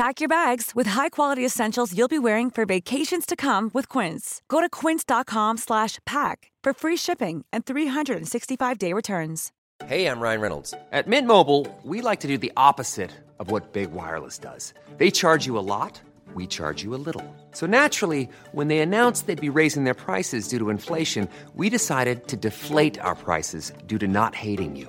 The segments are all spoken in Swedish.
Pack your bags with high-quality essentials you'll be wearing for vacations to come with Quince. Go to quince.com/pack for free shipping and 365-day returns. Hey, I'm Ryan Reynolds. At Mint Mobile, we like to do the opposite of what Big Wireless does. They charge you a lot, we charge you a little. So naturally, when they announced they'd be raising their prices due to inflation, we decided to deflate our prices due to not hating you.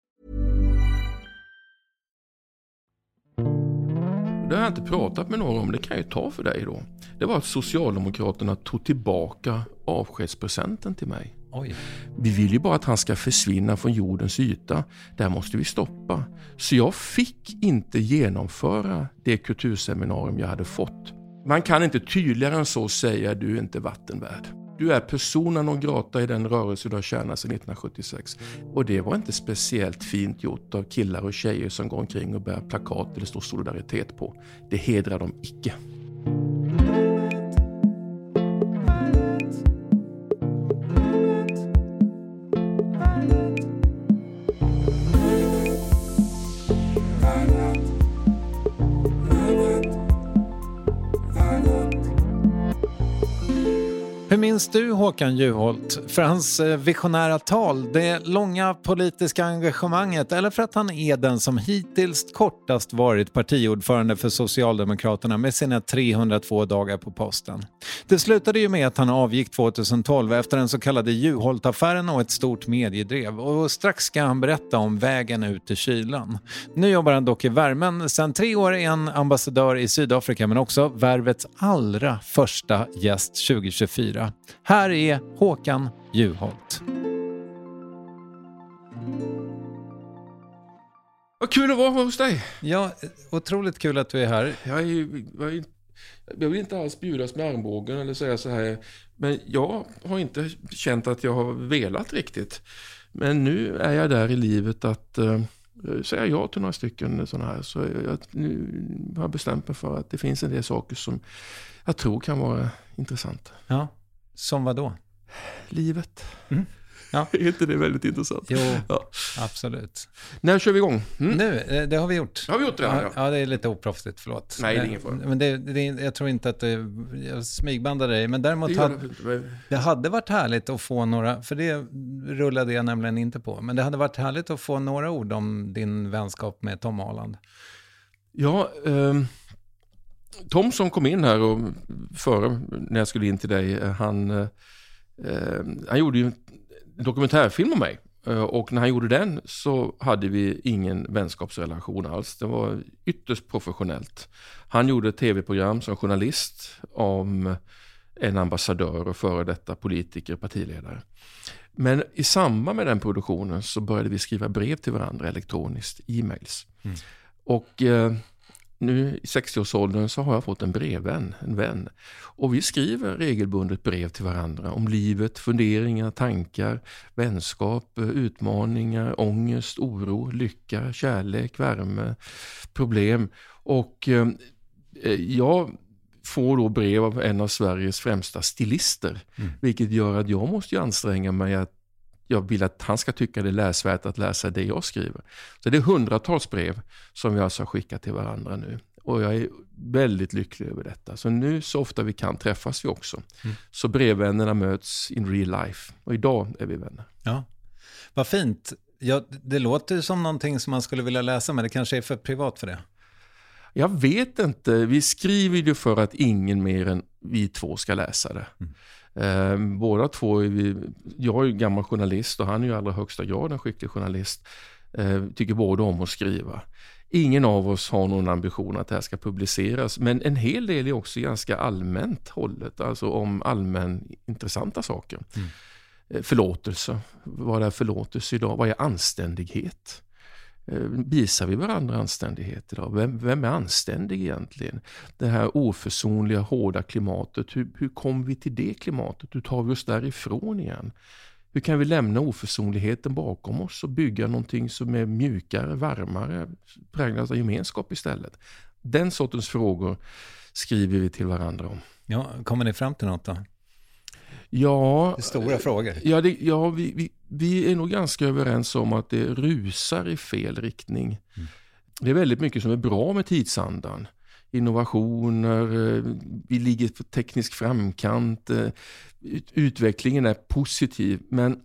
Det har jag inte pratat med någon om, det kan jag ju ta för dig då. Det var att Socialdemokraterna tog tillbaka avskedspresenten till mig. Oj. Vi vill ju bara att han ska försvinna från jordens yta. Det här måste vi stoppa. Så jag fick inte genomföra det kulturseminarium jag hade fått. Man kan inte tydligare än så säga du är inte vattenvärd. Du är persona non grata i den rörelse du har tjänat sedan 1976. Och det var inte speciellt fint gjort av killar och tjejer som går omkring och bär plakat där det står solidaritet på. Det hedrar dem icke. Hur minns du Håkan Juholt? För hans eh, visionära tal, det långa politiska engagemanget eller för att han är den som hittills kortast varit partiordförande för Socialdemokraterna med sina 302 dagar på posten? Det slutade ju med att han avgick 2012 efter den så kallade Juholt-affären och ett stort mediedrev och strax ska han berätta om vägen ut i kylan. Nu jobbar han dock i värmen. Sedan tre år är han ambassadör i Sydafrika men också Värvets allra första gäst 2024. Här är Håkan Juholt. Vad kul att vara hos dig. Ja, otroligt kul att du är här. Jag, är, ju- jag, är, jag vill inte alls bjudas med armbågen eller säga så här. Men jag har inte känt att jag har velat riktigt. Men nu är jag där i livet att uh, säga ja till några stycken sådana här. Så jag, nu har jag bestämt mig för att det finns en del saker som jag tror kan vara intressanta. Ja, som vad då? Livet. Ja. är inte det väldigt intressant? Jo, Ja. absolut. När kör vi igång? Mm? Nu, eh, det har vi gjort. Har vi gjort det? Ja, Ja. ja, det är lite oproffsigt, förlåt. Nej, det är Eh, ingen fara. Men det, det, jag tror inte att det, jag smygbandar dig, men däremot Det hade, det. det hade varit härligt att få några, för det rullade jag nämligen inte på, men det hade varit härligt att få några ord om din vänskap med Tom Aland. Ja, ehm, Tom som kom in här och före när jag skulle in till dig, eh, han, eh, eh, han gjorde ju en dokumentärfilm om mig. Eh, Och när han gjorde den så hade vi ingen vänskapsrelation alls. Det var ytterst professionellt. Han gjorde ett tv-program som journalist om en ambassadör och före detta politiker, partiledare. Men i samband med den produktionen så började vi skriva brev till varandra elektroniskt, e-mails. Och eh, nu i 60-årsåldern så har jag fått en brevvän, en vän. Och vi skriver regelbundet brev till varandra om livet, funderingar, tankar, vänskap, eh, utmaningar, ångest, oro, lycka, kärlek, värme, problem. Och eh, eh, jag får då brev av en av Sveriges främsta stilister. Vilket gör att jag måste anstränga mig att jag vill att han ska tycka det är läsvärt att läsa det jag skriver. Så det är hundratals brev som vi alltså har skickat till varandra nu. Och jag är väldigt lycklig över detta. Så nu så ofta vi kan träffas vi också. Mm. Så brevvännerna möts in real life. Och idag är vi vänner. Ja, Vad fint. Ja, det låter som någonting som man skulle vilja läsa, men det kanske är för privat för det. Jag vet inte. Vi skriver ju för att ingen mer än vi två ska läsa det. Mm. Eh, båda två är vi, jag är ju gammal journalist och han är ju i allra högsta grad en skicklig journalist. Eh, tycker båda om att skriva. Ingen av oss har någon ambition att det här ska publiceras, men en hel del är också ganska allmänt hållet, alltså om allmän intressanta saker. Mm. Eh, förlåtelse, vad är förlåtelse idag? Vad är anständighet? Eh, visar vi varandra anständighet idag? Vem, vem är anständig egentligen? Det här oförsonliga, hårda klimatet, hur, hur kom vi till det klimatet? Hur tar vi oss därifrån igen? Hur kan vi lämna oförsonligheten bakom oss och bygga någonting som är mjukare, varmare, präglat av gemenskap istället? Den sortens frågor skriver vi till varandra om. Ja, kommer ni fram till något då? Ja, det är stora frågor. Ja, det, ja vi, vi, vi, är nog ganska överens om att det rusar i fel riktning. Mm. Det är väldigt mycket som är bra med tidsandan. Innovationer, eh, vi ligger på teknisk framkant, eh, utvecklingen är positiv. Men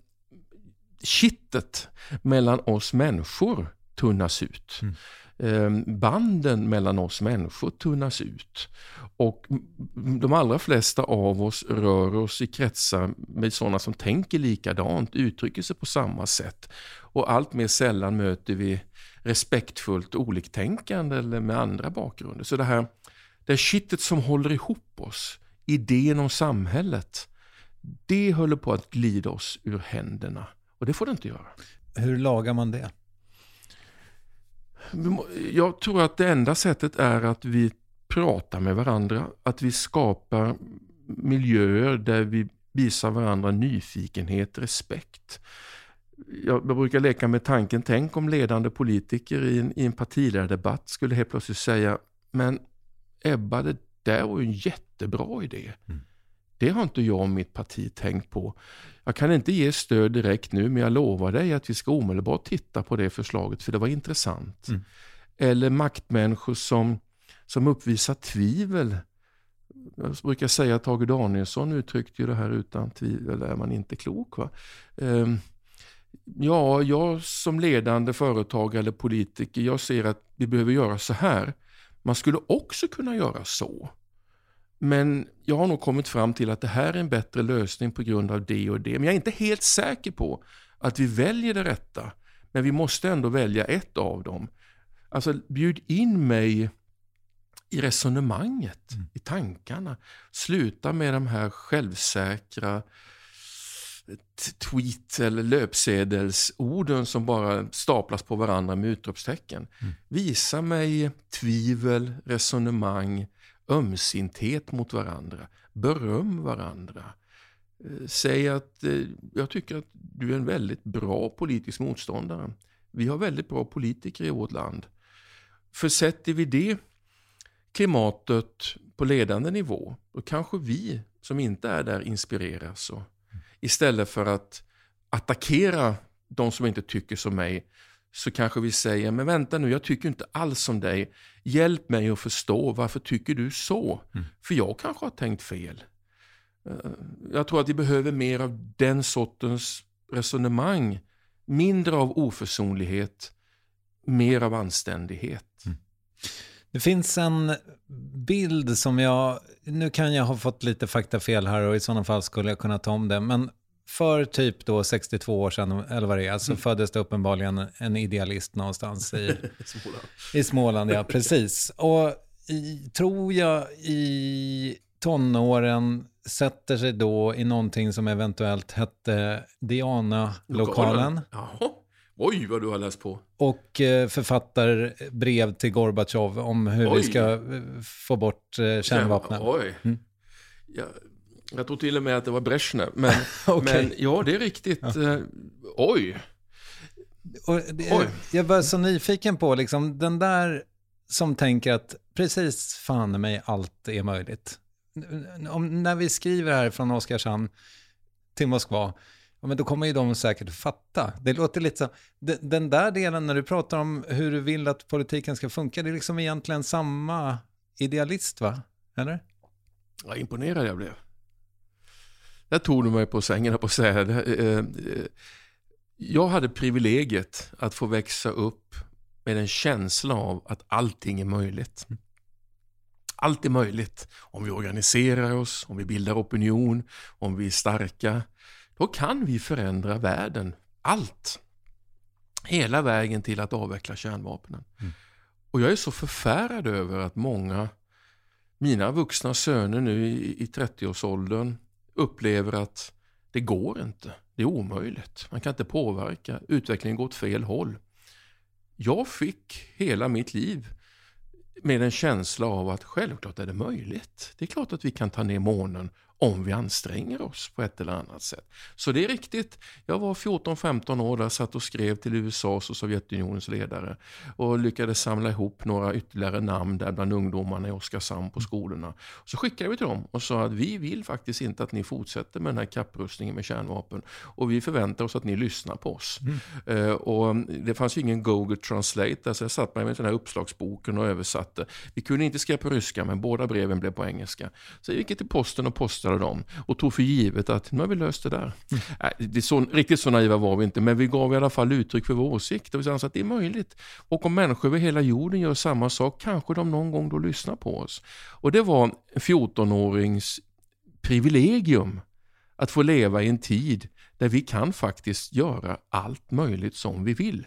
kittet mellan oss människor tunnas ut. Mm. Ehm, banden mellan oss människor tunnas ut. Och de allra flesta av oss rör oss i kretsar med sådana som tänker likadant, uttrycker sig på samma sätt. Och allt mer sällan möter vi respektfullt oliktänkande eller med andra bakgrunder. Så det här det kittet som håller ihop oss, idén om samhället, det håller på att glida oss ur händerna. Och det får det inte göra. Hur lagar man det? Jag tror att det enda sättet är att vi pratar med varandra, att vi skapar miljöer där vi visar varandra nyfikenhet, respekt. Jag, brukar leka med tanken, tänk om ledande politiker i en, i en partiledardebatt skulle helt plötsligt säga, men Ebba, det där var ju en jättebra idé. Mm. Det har inte jag och mitt parti tänkt på. Jag kan inte ge stöd direkt nu, men jag lovar dig att vi ska omedelbart titta på det förslaget, för det var intressant. Mm. Eller maktmänniskor som, som uppvisar tvivel. Jag brukar säga att Tage Danielsson uttryckte ju det här utan tvivel är man inte klok. Va? Um, ja, jag som ledande företagare eller politiker, jag ser att vi behöver göra så här. Man skulle också kunna göra så. Men jag har nog kommit fram till att det här är en bättre lösning på grund av det och det. Men jag är inte helt säker på att vi väljer det rätta. Men vi måste ändå välja ett av dem. Alltså bjud in mig i resonemanget, mm. i tankarna. Sluta med de här självsäkra tweet eller löpsedelsorden som bara staplas på varandra med utropstecken. Mm. Visa mig tvivel, resonemang, ömsinthet mot varandra, beröm varandra. Eh, säg att eh, jag tycker att du är en väldigt bra politisk motståndare. Vi har väldigt bra politiker i vårt land. Försätter vi det klimatet på ledande nivå, då kanske vi som inte är där inspireras. Och istället för att attackera de som inte tycker som mig, så kanske vi säger, men vänta nu, jag tycker inte alls som dig. Hjälp mig att förstå, varför tycker du så? Mm. För jag kanske har tänkt fel. Eh, jag tror att vi behöver mer av den sortens resonemang. Mindre av oförsonlighet, mer av anständighet. Mm. Det finns en bild som jag, nu kan jag ha fått lite faktafel här och i sådana fall skulle jag kunna ta om det, men för typ då 62 år sedan, eller vad det är, så mm. föddes det uppenbarligen en idealist någonstans i Småland. I Småland, ja precis. Och i, tror jag i tonåren sätter sig då i någonting som eventuellt hette Diana-lokalen. Oj, vad du har läst på. Och eh, författar brev till Gorbatjov om hur Oj. vi ska eh, få bort eh, kärnvapnen. Oj. Mm. Ja, jag tror till och med att det var Brezhnev. Men, okay. men ja, det är riktigt. Ja. Eh, oj. Det, oj. Jag var så nyfiken på, liksom, den där som tänker att precis fan mig allt är möjligt. Om, när vi skriver här från Oskarshamn till Moskva, ja, men då kommer ju de säkert fatta. Det låter lite så, den, den där delen när du pratar om hur du vill att politiken ska funka, det är liksom egentligen samma idealist va? Eller? Vad imponerad jag blev. Där tog du mig på sängen på att säga. Eh, eh, jag hade privilegiet att få växa upp med en känsla av att allting är möjligt. Allt är möjligt om vi organiserar oss, om vi bildar opinion, om vi är starka. Då kan vi förändra världen. Allt. Hela vägen till att avveckla kärnvapnen. Mm. Och jag är så förfärad över att många, mina vuxna söner nu i, i 30-årsåldern, upplever att det går inte. Det är omöjligt. Man kan inte påverka. Utvecklingen går åt fel håll. Jag fick hela mitt liv med en känsla av att självklart är det möjligt. Det är klart att vi kan ta ner månen om vi anstränger oss på ett eller annat sätt. Så det är riktigt. Jag var 14-15 år där, satt och skrev till USAs och Sovjetunionens ledare och lyckades samla ihop några ytterligare namn där bland ungdomarna i Oskarshamn på skolorna. Så skickade vi till dem och sa att vi vill faktiskt inte att ni fortsätter med den här kapprustningen med kärnvapen och vi förväntar oss att ni lyssnar på oss. Mm. Uh, och det fanns ju ingen Google Translate, så jag satt mig med den här uppslagsboken och översatte. Vi kunde inte skriva på ryska men båda breven blev på engelska. Så jag gick till posten och postade röstade dem och tog för givet att nu har vi löst det där. Mm. det så, riktigt så naiva var vi inte, men vi gav i alla fall uttryck för vår åsikt och vi ansåg att det är möjligt. Och om människor över hela jorden gör samma sak, kanske de någon gång då lyssnar på oss. Och det var en 14-årings privilegium att få leva i en tid där vi kan faktiskt göra allt möjligt som vi vill.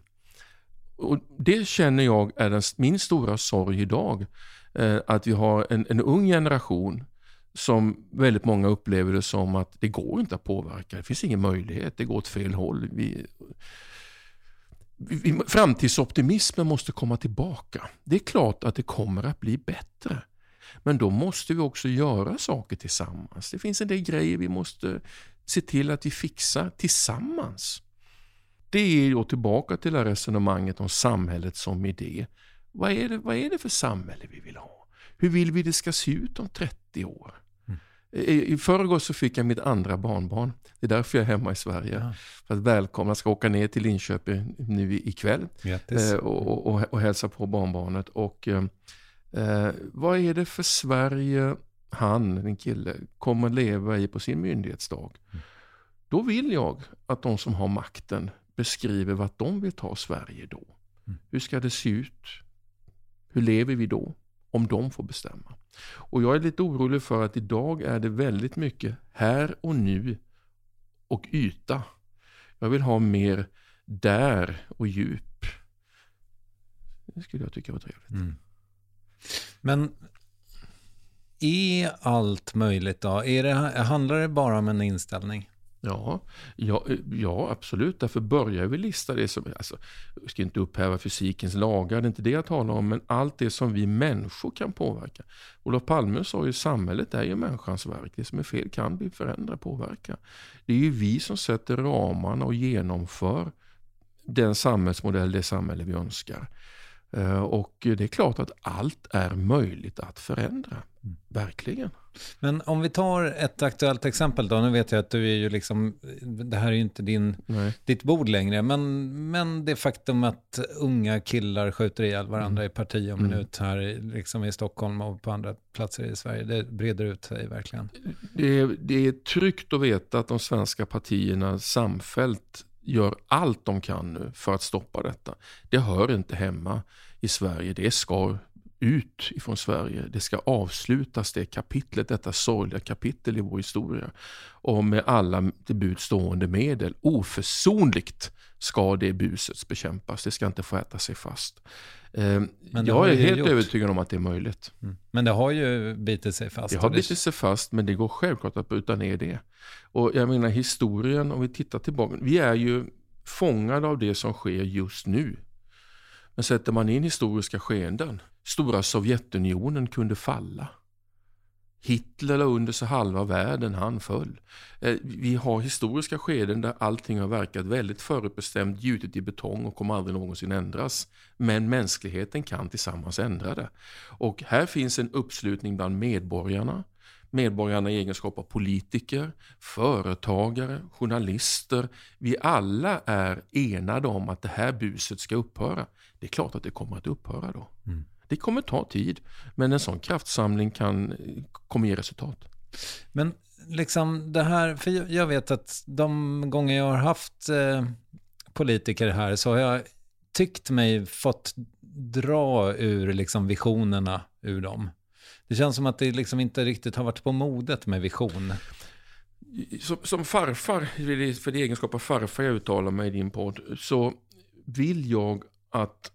Och Det känner jag är den, min stora sorg idag. Eh, att vi har en, en ung generation som väldigt många upplever det som att det går inte att påverka. Det finns ingen möjlighet, det går åt fel håll. Vi, vi, framtidsoptimismen måste komma tillbaka. Det är klart att det kommer att bli bättre. Men då måste vi också göra saker tillsammans. Det finns en del grejer vi måste se till att vi fixar tillsammans. Det är då tillbaka till det här resonemanget om samhället som idé. Vad är, det, vad är det för samhälle vi vill ha? Hur vill vi det ska se ut om 30 år? Mm. I, I förrgår så fick jag mitt andra barnbarn. Det är därför jag är hemma i Sverige. Ja. För att välkomna, jag ska åka ner till Linköping nu ikväll eh, och, och, och, hälsa på barnbarnet. Och, eh, eh, vad är det för Sverige han, en kille, kommer leva i på sin myndighetsdag? Mm. Då vill jag att de som har makten beskriver vart de vill ta Sverige då. Mm. Hur ska det se ut? Hur lever vi då? Om de får bestämma. Och jag är lite orolig för att idag är det väldigt mycket här och nu och yta. Jag vill ha mer där och djup. Det skulle jag tycka var trevligt. Mm. Men är allt möjligt då? Är det, handlar det bara om en inställning? Ja, ja, ja, absolut. Därför börjar vi lista det som, alltså, jag ska inte upphäva fysikens lagar, det är inte det jag talar om, men allt det som vi människor kan påverka. Olof Palme sa ju samhället är ju människans verk, det som är fel kan vi förändra, påverka. Det är ju vi som sätter ramarna och genomför den samhällsmodell, det samhälle vi önskar. Eh, och det är klart att allt är möjligt att förändra. Mm. Verkligen. Men om vi tar ett aktuellt exempel då. Nu vet jag att du är ju liksom, det här är ju inte din, ditt bord längre. Men, men det faktum att unga killar skjuter ihjäl varandra mm. i parti och minut här liksom i Stockholm och på andra platser i Sverige. Det breder ut sig verkligen. Det är, det är tryggt att veta att de svenska partierna samfällt gör allt de kan nu för att stoppa detta. Det hör inte hemma i Sverige. Det ska ut ifrån Sverige. Det ska avslutas det kapitlet, detta sorgliga kapitel i vår historia. Och med alla till bud stående medel. Oförsonligt ska det buset bekämpas. Det ska inte få äta sig fast. Eh, jag är helt gjort. övertygad om att det är möjligt. Mm. Men det har ju bitit sig fast. Det har bitit sig fast, men det går självklart att bryta ner det. Och jag menar historien, om vi tittar tillbaka. Vi är ju fångade av det som sker just nu. Men sätter man in historiska skeenden, stora Sovjetunionen kunde falla. Hitler la under sig halva världen, han föll. Eh, vi har historiska skeden där allting har verkat väldigt förutbestämt, gjutet i betong och kommer aldrig någonsin ändras. Men mänskligheten kan tillsammans ändra det. Och här finns en uppslutning bland medborgarna, medborgarna i egenskap av politiker, företagare, journalister. Vi alla är enade om att det här buset ska upphöra. Det är klart att det kommer att upphöra då. Mm. Det kommer ta tid, men en sån kraftsamling kan, kommer ge resultat. Men liksom det här, för jag vet att de gånger jag har haft eh, politiker här så har jag tyckt mig fått dra ur liksom visionerna ur dem. Det känns som att det liksom inte riktigt har varit på modet med vision. Som, som farfar, för det egenskap av farfar jag uttalar mig i din podd, så vill jag att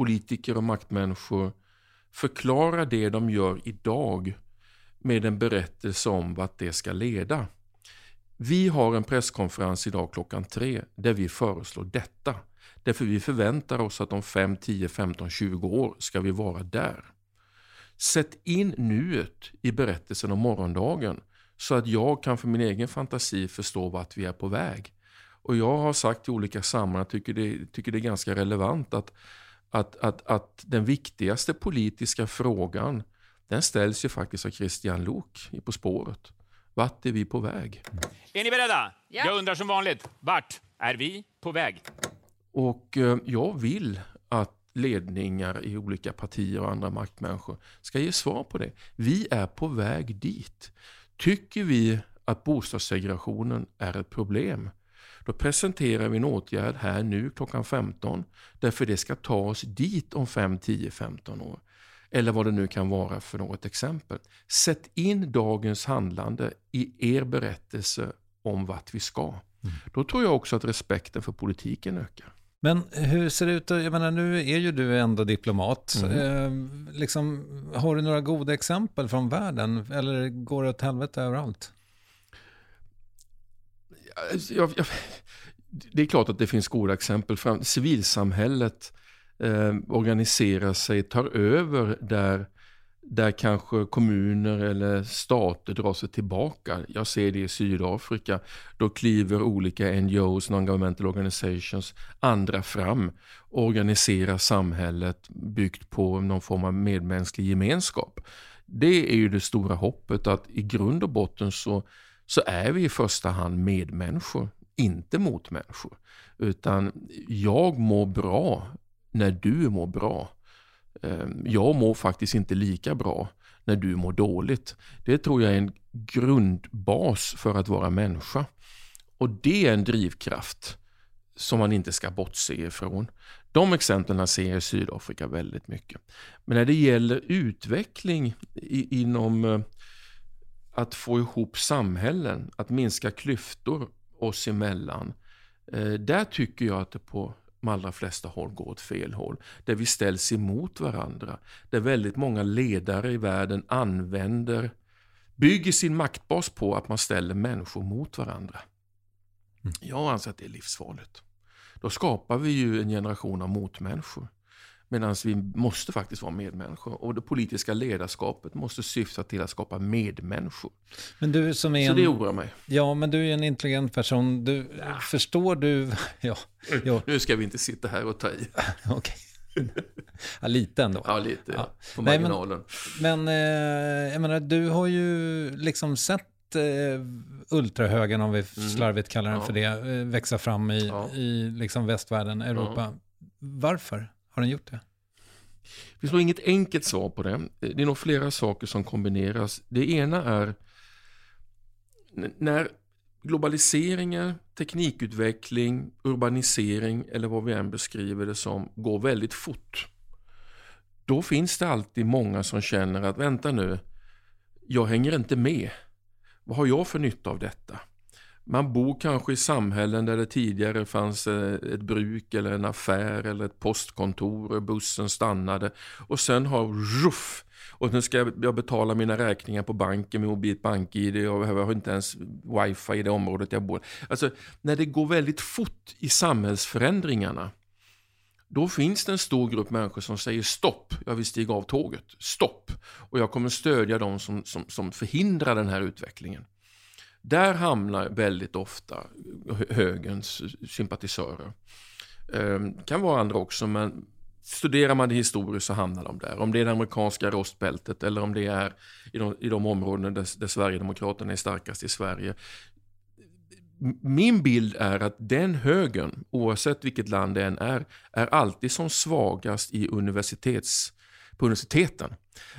politiker och maktmänniskor förklarar det de gör idag med en berättelse om vart det ska leda. Vi har en presskonferens idag klockan tre där vi föreslår detta. Därför vi förväntar oss att om 5, 10, 15, 20 år ska vi vara där. Sätt in nuet i berättelsen om morgondagen så att jag kan för min egen fantasi förstå vart vi är på väg. Och jag har sagt i olika sammanhang, tycker det, tycker det är ganska relevant att, att, att, att den viktigaste politiska frågan den ställs ju faktiskt av Christian Lok På spåret. Vart är vi på väg? Är ni beredda? Ja. Jag undrar som vanligt, vart är vi på väg? Och eh, jag vill att ledningar i olika partier och andra maktmänniskor ska ge svar på det. Vi är på väg dit. Tycker vi att bostadssegregationen är ett problem, då presenterar vi en åtgärd här nu klockan 15, därför det ska ta oss dit om 5, 10, 15 år. Eller vad det nu kan vara för något exempel. Sätt in dagens handlande i er berättelse om vart vi ska. Mm. Då tror jag också att respekten för politiken ökar. Men hur ser det ut? Jag menar, nu är ju du ändå diplomat. Mm. Eh, liksom, har du några goda exempel från världen? Eller går det åt helvete överallt? Alltså, jag, jag, det är klart att det finns goda exempel. Civilsamhället eh, organiserar sig, tar över där där kanske kommuner eller stater drar sig tillbaka. Jag ser det i Sydafrika. Då kliver olika NGOs, Non-Governmental Organizations, andra fram och organiserar samhället byggt på någon form av medmänsklig gemenskap. Det är ju det stora hoppet att i grund och botten så, så är vi i första hand medmänniskor, inte motmänniskor. Utan jag mår bra när du mår bra. Ehm, jag mår faktiskt inte lika bra när du mår dåligt. Det tror jag är en grundbas för att vara människa. Och det är en drivkraft som man inte ska bortse ifrån. De exemplen ser jag i Sydafrika väldigt mycket. Men när det gäller utveckling inom eh, att få ihop samhällen, att minska klyftor oss emellan. Eh, där tycker jag att det på de allra flesta håll går åt fel håll. Där vi ställs emot varandra. Där väldigt många ledare i världen använder, bygger sin maktbas på att man ställer människor mot varandra. Mm. Jag anser att det är livsfarligt. Då skapar vi ju en generation av motmänniskor. Medan vi måste faktiskt vara medmänniskor. Och det politiska ledarskapet måste syfta till att skapa medmänniskor. Men du som är Så det oroar mig. Ja, men du är en intelligent person. Du, ja. Förstår du... Ja, ja. Nu ska vi inte sitta här och ta i. Okej. Ja, lite ändå. Ja, lite. Ja. På marginalen. Nej, men, men eh, jag menar, du har ju liksom sett eh, ultrahögern, om vi mm. slarvigt kallar den ja. för det, eh, växa fram i, ja. i liksom västvärlden, Europa. Varför? Har den gjort det? Det finns nog inget enkelt svar på det. Det är nog flera saker som kombineras. Det ena är när globaliseringen, teknikutveckling, urbanisering eller vad vi än beskriver det som går väldigt fort. Då finns det alltid många som känner att vänta nu, jag hänger inte med. Vad har jag för nytta av detta? Man bor kanske i samhällen där det tidigare fanns eh, ett bruk eller en affär eller ett postkontor och bussen stannade och sen har ruff och nu ska jag betala mina räkningar på banken med mobilt bank-id och jag har inte ens wifi i det området jag bor. Alltså när det går väldigt fort i samhällsförändringarna då finns det en stor grupp människor som säger stopp, jag vill stiga av tåget, stopp. Och jag kommer stödja dem som, som, som förhindrar den här utvecklingen. Där hamnar väldigt ofta högerns sympatisörer. Det kan vara andra också, men studerar man det historiskt så hamnar de där. Om det är det amerikanska rostbältet eller om det är i de, i de områden där, där Sverigedemokraterna är starkast i Sverige. Min bild är att den högern, oavsett vilket land det än är, är alltid som svagast i universitets, på universiteten.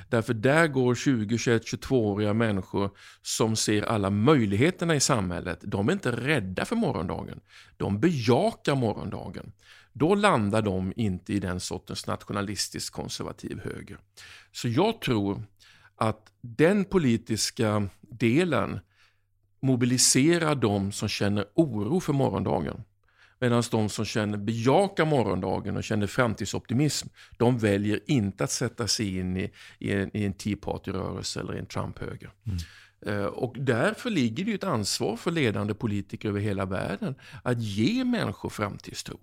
Därför där går 20, 21, 22-åriga människor som ser alla möjligheterna i samhället. De är inte rädda för morgondagen. De bejakar morgondagen. Då landar de inte i den sortens nationalistisk konservativ höger. Så jag tror att den politiska delen mobiliserar de som känner oro för morgondagen. Medan de som känner bejakar morgondagen och känner framtidsoptimism, de väljer inte att sätta sig in i, i en, i en Tea Party-rörelse eller en Trump-höger. Mm. Uh, och därför ligger det ett ansvar för ledande politiker över hela världen att ge människor framtidstro.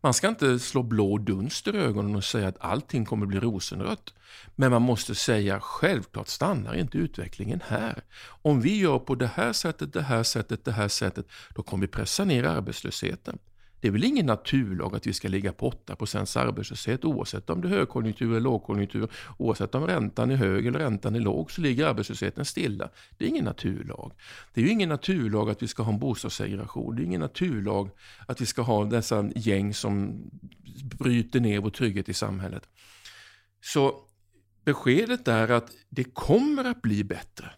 Man ska inte slå blå dunster i ögonen och säga att allting kommer bli rosenrött. Men man måste säga, självklart stannar inte utvecklingen här. Om vi gör på det här sättet, det här sättet, det här sättet, då kommer vi pressa ner arbetslösheten. Det är väl ingen naturlag att vi ska ligga på 8 arbetslöshet oavsett om det är högkonjunktur eller lågkonjunktur. Oavsett om räntan är hög eller räntan är låg så ligger arbetslösheten stilla. Det är ingen naturlag. Det är ju ingen naturlag att vi ska ha en bostadssegregation. Det är ingen naturlag att vi ska ha dessa gäng som bryter ner vår trygghet i samhället. Så beskedet är att det kommer att bli bättre.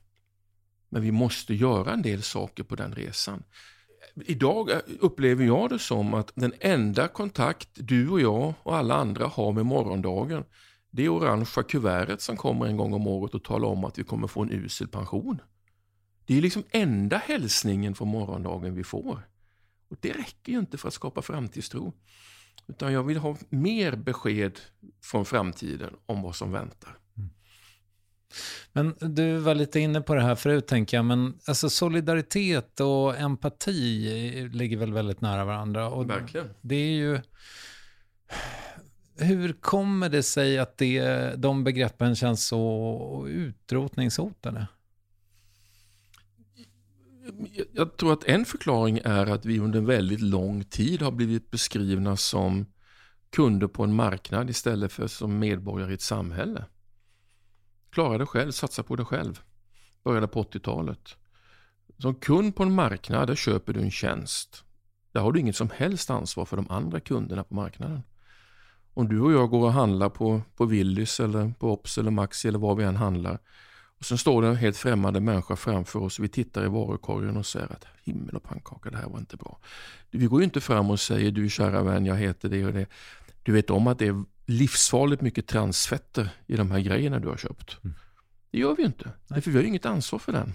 Men vi måste göra en del saker på den resan idag eh, upplever jag det som att den enda kontakt du och jag och alla andra har med morgondagen, det är orangea kuvertet som kommer en gång om året och talar om att vi kommer få en usel pension. Det är liksom enda hälsningen från morgondagen vi får. Och Det räcker ju inte för att skapa framtidstro. Utan jag vill ha mer besked från framtiden om vad som väntar. Men du var lite inne på det här förut, tänker jag. Men alltså, solidaritet och empati ligger väl väldigt nära varandra. Och Verkligen. Det är ju... Hur kommer det sig att det, de begreppen känns så utrotningshotade? Jag tror att en förklaring är att vi under väldigt lång tid har blivit beskrivna som kunder på en marknad istället för som medborgare i ett samhälle. Klara det själv, satsa på det själv. Började på 80-talet. Som kund på en marknad, där köper du en tjänst. Där har du inget som helst ansvar för de andra kunderna på marknaden. Om du och jag går och handlar på, på Willys eller på Ops eller Maxi eller var vi än handlar. Och Sen står det en helt främmande människa framför oss och vi tittar i varukorgen och säger att himmel och pannkaka, det här var inte bra. Vi går ju inte fram och säger du kära vän, jag heter det och det. Du vet om att det är livsfarligt mycket transfetter i de här grejerna du har köpt. Mm. Det gör vi inte, för vi har inget ansvar för den.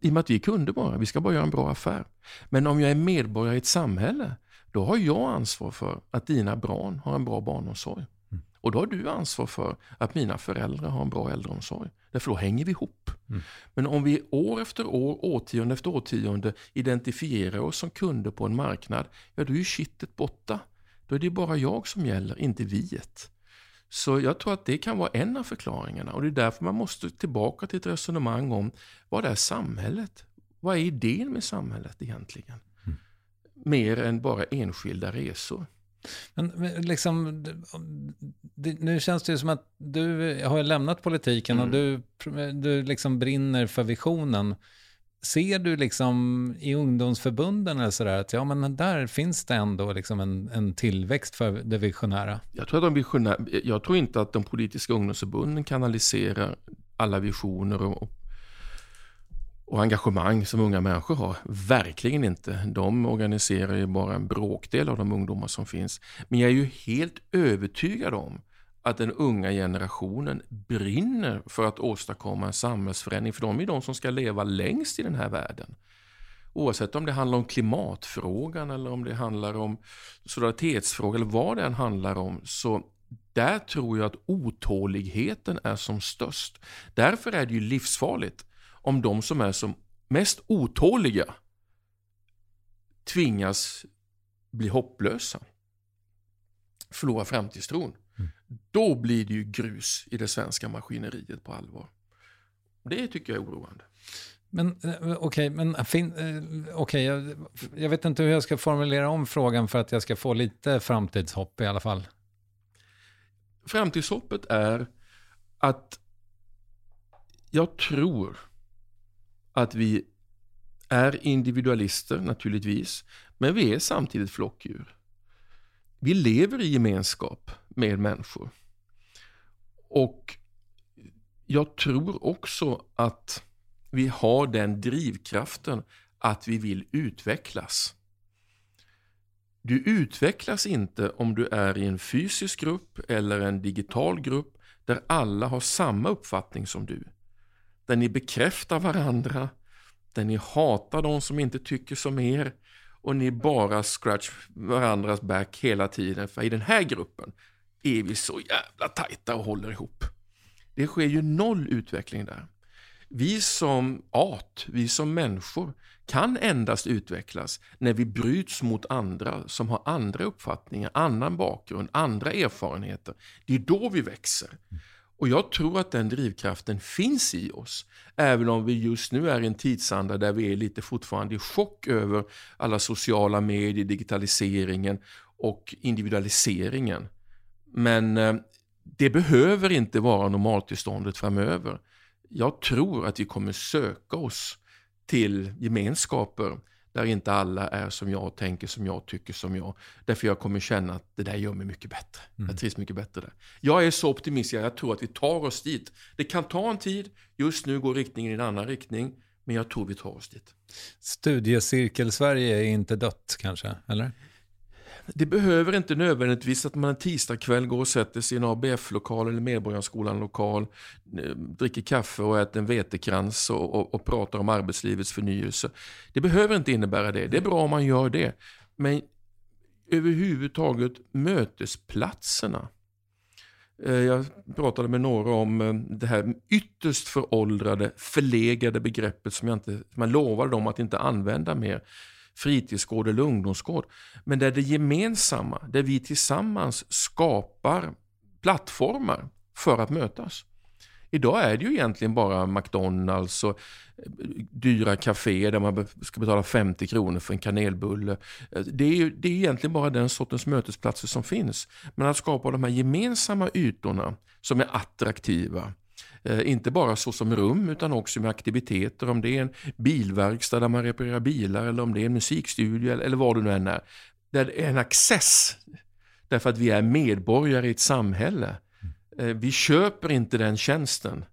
I och med att vi är kunder bara, vi ska bara göra en bra affär. Men om jag är medborgare i ett samhälle, då har jag ansvar för att dina barn har en bra barnomsorg. Mm. Och då har du ansvar för att mina föräldrar har en bra äldreomsorg. Därför då hänger vi ihop. Mm. Men om vi år efter år, årtionde efter årtionde identifierar oss som kunder på en marknad, ja då är ju kittet borta. Då är det bara jag som gäller, inte viet. Så jag tror att det kan vara en av förklaringarna och det är därför man måste tillbaka till ett resonemang om vad är samhället? Vad är idén med samhället egentligen? Mm. Mer än bara enskilda resor. Men liksom, det, nu känns det ju som att du har lämnat politiken mm. och du, du liksom brinner för visionen. Ser du liksom i ungdomsförbunden eller sådär att ja, men där finns det ändå liksom en, en tillväxt för det visionära? Jag tror, att de visionär, jag tror inte att de politiska ungdomsförbunden kanaliserar alla visioner och, och engagemang som unga människor har. Verkligen inte. De organiserar ju bara en bråkdel av de ungdomar som finns. Men jag är ju helt övertygad om att den unga generationen brinner för att åstadkomma en samhällsförändring. För de är de som ska leva längst i den här världen. Oavsett om det handlar om klimatfrågan eller om det handlar om solidaritetsfrågan eller vad det än handlar om. Så där tror jag att otåligheten är som störst. Därför är det ju livsfarligt om de som är som mest otåliga tvingas bli hopplösa. Förlora framtidstron. Då blir det ju grus i det svenska maskineriet på allvar. Det tycker jag är oroande. Men eh, okej, okay, men uh, okay, jag, jag, vet inte hur jag ska formulera om frågan för att jag ska få lite framtidshopp i alla fall. framtidshoppet är att jag tror att vi är individualister naturligtvis, men vi är samtidigt flockdjur. Vi lever i gemenskap med människor. Och jag tror också att vi har den drivkraften att vi vill utvecklas. Du utvecklas inte om du är i en fysisk grupp eller en digital grupp där alla har samma uppfattning som du. Där ni bekräftar varandra, där ni hatar de som inte tycker som er och ni bara scratch varandras back hela tiden. För i den här gruppen är vi så jävla tajta och håller ihop. Det sker ju noll utveckling där. Vi som art, vi som människor kan endast utvecklas när vi bryts mot andra som har andra uppfattningar, annan bakgrund, andra erfarenheter. Det är då vi växer. Och jag tror att den drivkraften finns i oss. Även om vi just nu är i en tidsanda där vi är lite fortfarande i chock över alla sociala medier, digitaliseringen och individualiseringen. Men eh, det behöver inte vara normaltillståndet framöver. Jag tror att vi kommer söka oss till gemenskaper där inte alla är som jag, tänker som jag, tycker som jag. Därför jag kommer känna att det där gör mig mycket bättre. Mm. Jag trivs mycket bättre där. Jag är så optimistisk, jag tror att vi tar oss dit. Det kan ta en tid, just nu går riktningen i en annan riktning, men jag tror vi tar oss dit. Studiecirkel-Sverige är inte dött kanske, eller? Det behöver inte nödvändigtvis att man en tisdagkväll går och sätter sig i en ABF-lokal eller Medborgarskolan-lokal, eh, dricker kaffe och äter en vetekrans och, och, och, pratar om arbetslivets förnyelse. Det behöver inte innebära det. Det är bra om man gör det. Men överhuvudtaget mötesplatserna. Eh, jag pratade med några om eh, det här ytterst föråldrade, förlegade begreppet som jag inte, man lovade dem att inte använda mer fritidsgård eller ungdomsgård. Men där det gemensamma, där vi tillsammans skapar plattformar för att mötas. Idag är det ju egentligen bara McDonalds och eh, dyra kaféer där man ska betala 50 kronor för en kanelbulle. Eh, det är, ju, det är egentligen bara den sortens mötesplatser som finns. Men att skapa de här gemensamma ytorna som är attraktiva, inte bara så som rum utan också med aktiviteter. Om det är en bilverkstad där man reparerar bilar eller om det är en musikstudio eller, vad det nu än är. Där det är en access. Därför att vi är medborgare i ett samhälle. Eh, vi köper inte den tjänsten.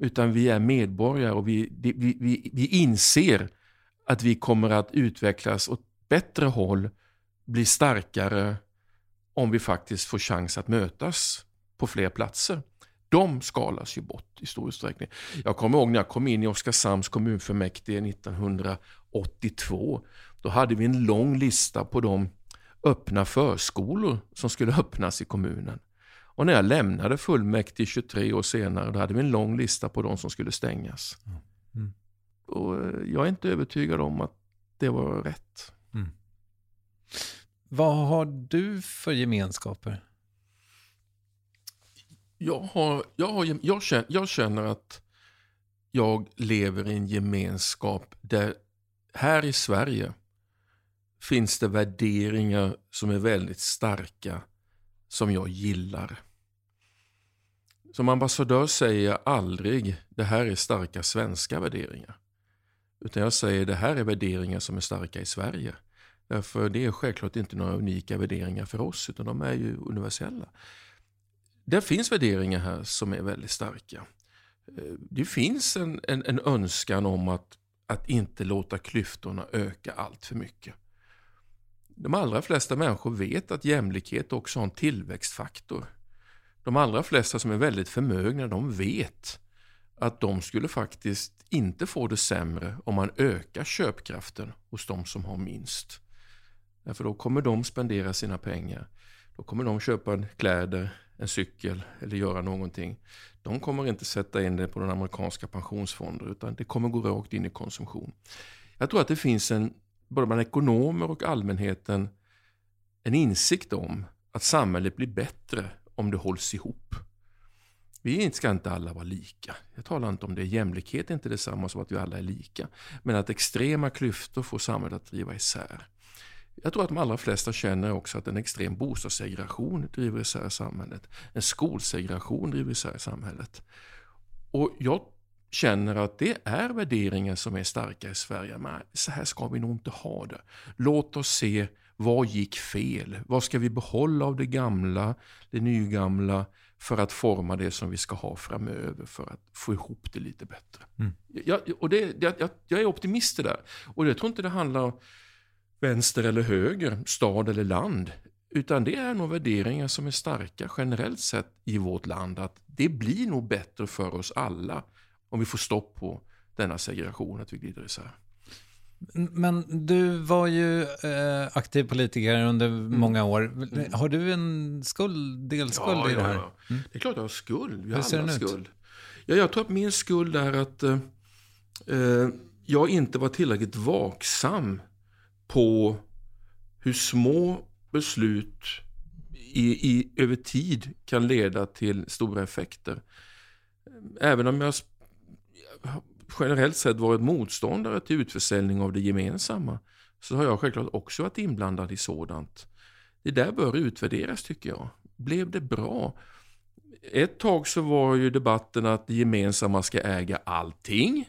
Utan vi är medborgare och vi, vi, vi, vi inser att vi kommer att utvecklas åt bättre håll, bli starkare om vi faktiskt får chans att mötas på fler platser de skalas ju bort i stor utsträckning. Jag kommer ihåg när jag kom in i Oskarshamns kommunfullmäktige 1982. Då hade vi en lång lista på de öppna förskolor som skulle öppnas i kommunen. Och när jag lämnade fullmäktige 23 år senare, då hade vi en lång lista på de som skulle stängas. Mm. Och eh, jag är inte övertygad om att det var rätt. Mm. Vad har du för gemenskaper? Jag, har, jag, har, jag, känner, jag känner att jag lever i en gemenskap där här i Sverige finns det värderingar som är väldigt starka som jag gillar. Som ambassadör säger jag aldrig det här är starka svenska värderingar. Utan jag säger det här är värderingar som är starka i Sverige. Därför det är självklart inte några unika värderingar för oss utan de är ju universella. Det finns värderingar här som är väldigt starka. Eh, det finns en, en, en önskan om att, att inte låta klyftorna öka allt för mycket. De allra flesta människor vet att jämlikhet också har en tillväxtfaktor. De allra flesta som är väldigt förmögna, de vet att de skulle faktiskt inte få det sämre om man ökar köpkraften hos de som har minst. Därför då kommer de spendera sina pengar. Då kommer de köpa kläder, en cykel eller göra någonting. De kommer inte sätta in det på den amerikanska pensionsfonder utan det kommer gå rakt in i konsumtion. Jag tror att det finns en, både bland ekonomer och allmänheten, en insikt om att samhället blir bättre om det hålls ihop. Vi ska inte alla vara lika. Jag talar inte om det. Jämlikhet är inte detsamma som att vi alla är lika. Men att extrema klyftor får samhället att driva isär. Jag tror att de allra flesta känner också att en extrem bostadssegregation driver isär samhället. En skolsegregation driver isär samhället. Och jag känner att det är värderingar som är starka i Sverige. Men så här ska vi nog inte ha det. Låt oss se vad gick fel? Vad ska vi behålla av det gamla, det nygamla för att forma det som vi ska ha framöver för att få ihop det lite bättre. Mm. Jag, och det, jag, jag är optimist där. Och jag tror inte det handlar om vänster eller höger, stad eller land. Utan det är nog värderingar som är starka generellt sett i vårt land. Att det blir nog bättre för oss alla om vi får stopp på denna segregation, att vi glider isär. Men du var ju eh, aktiv politiker under mm. många år. Mm. Har du en skuld, delskuld ja, i det här? Ja, ja. Mm. Det är klart jag har skuld. Vi har alla skuld. Ja, jag tror att min skuld är att eh, eh, jag inte var tillräckligt vaksam på hur små beslut i, i, över tid kan leda till stora effekter. Även om jag generellt sett varit motståndare till utförsäljning av det gemensamma så har jag självklart också varit inblandad i sådant. Det där bör utvärderas tycker jag. Blev det bra? Ett tag så var ju debatten att det gemensamma ska äga allting.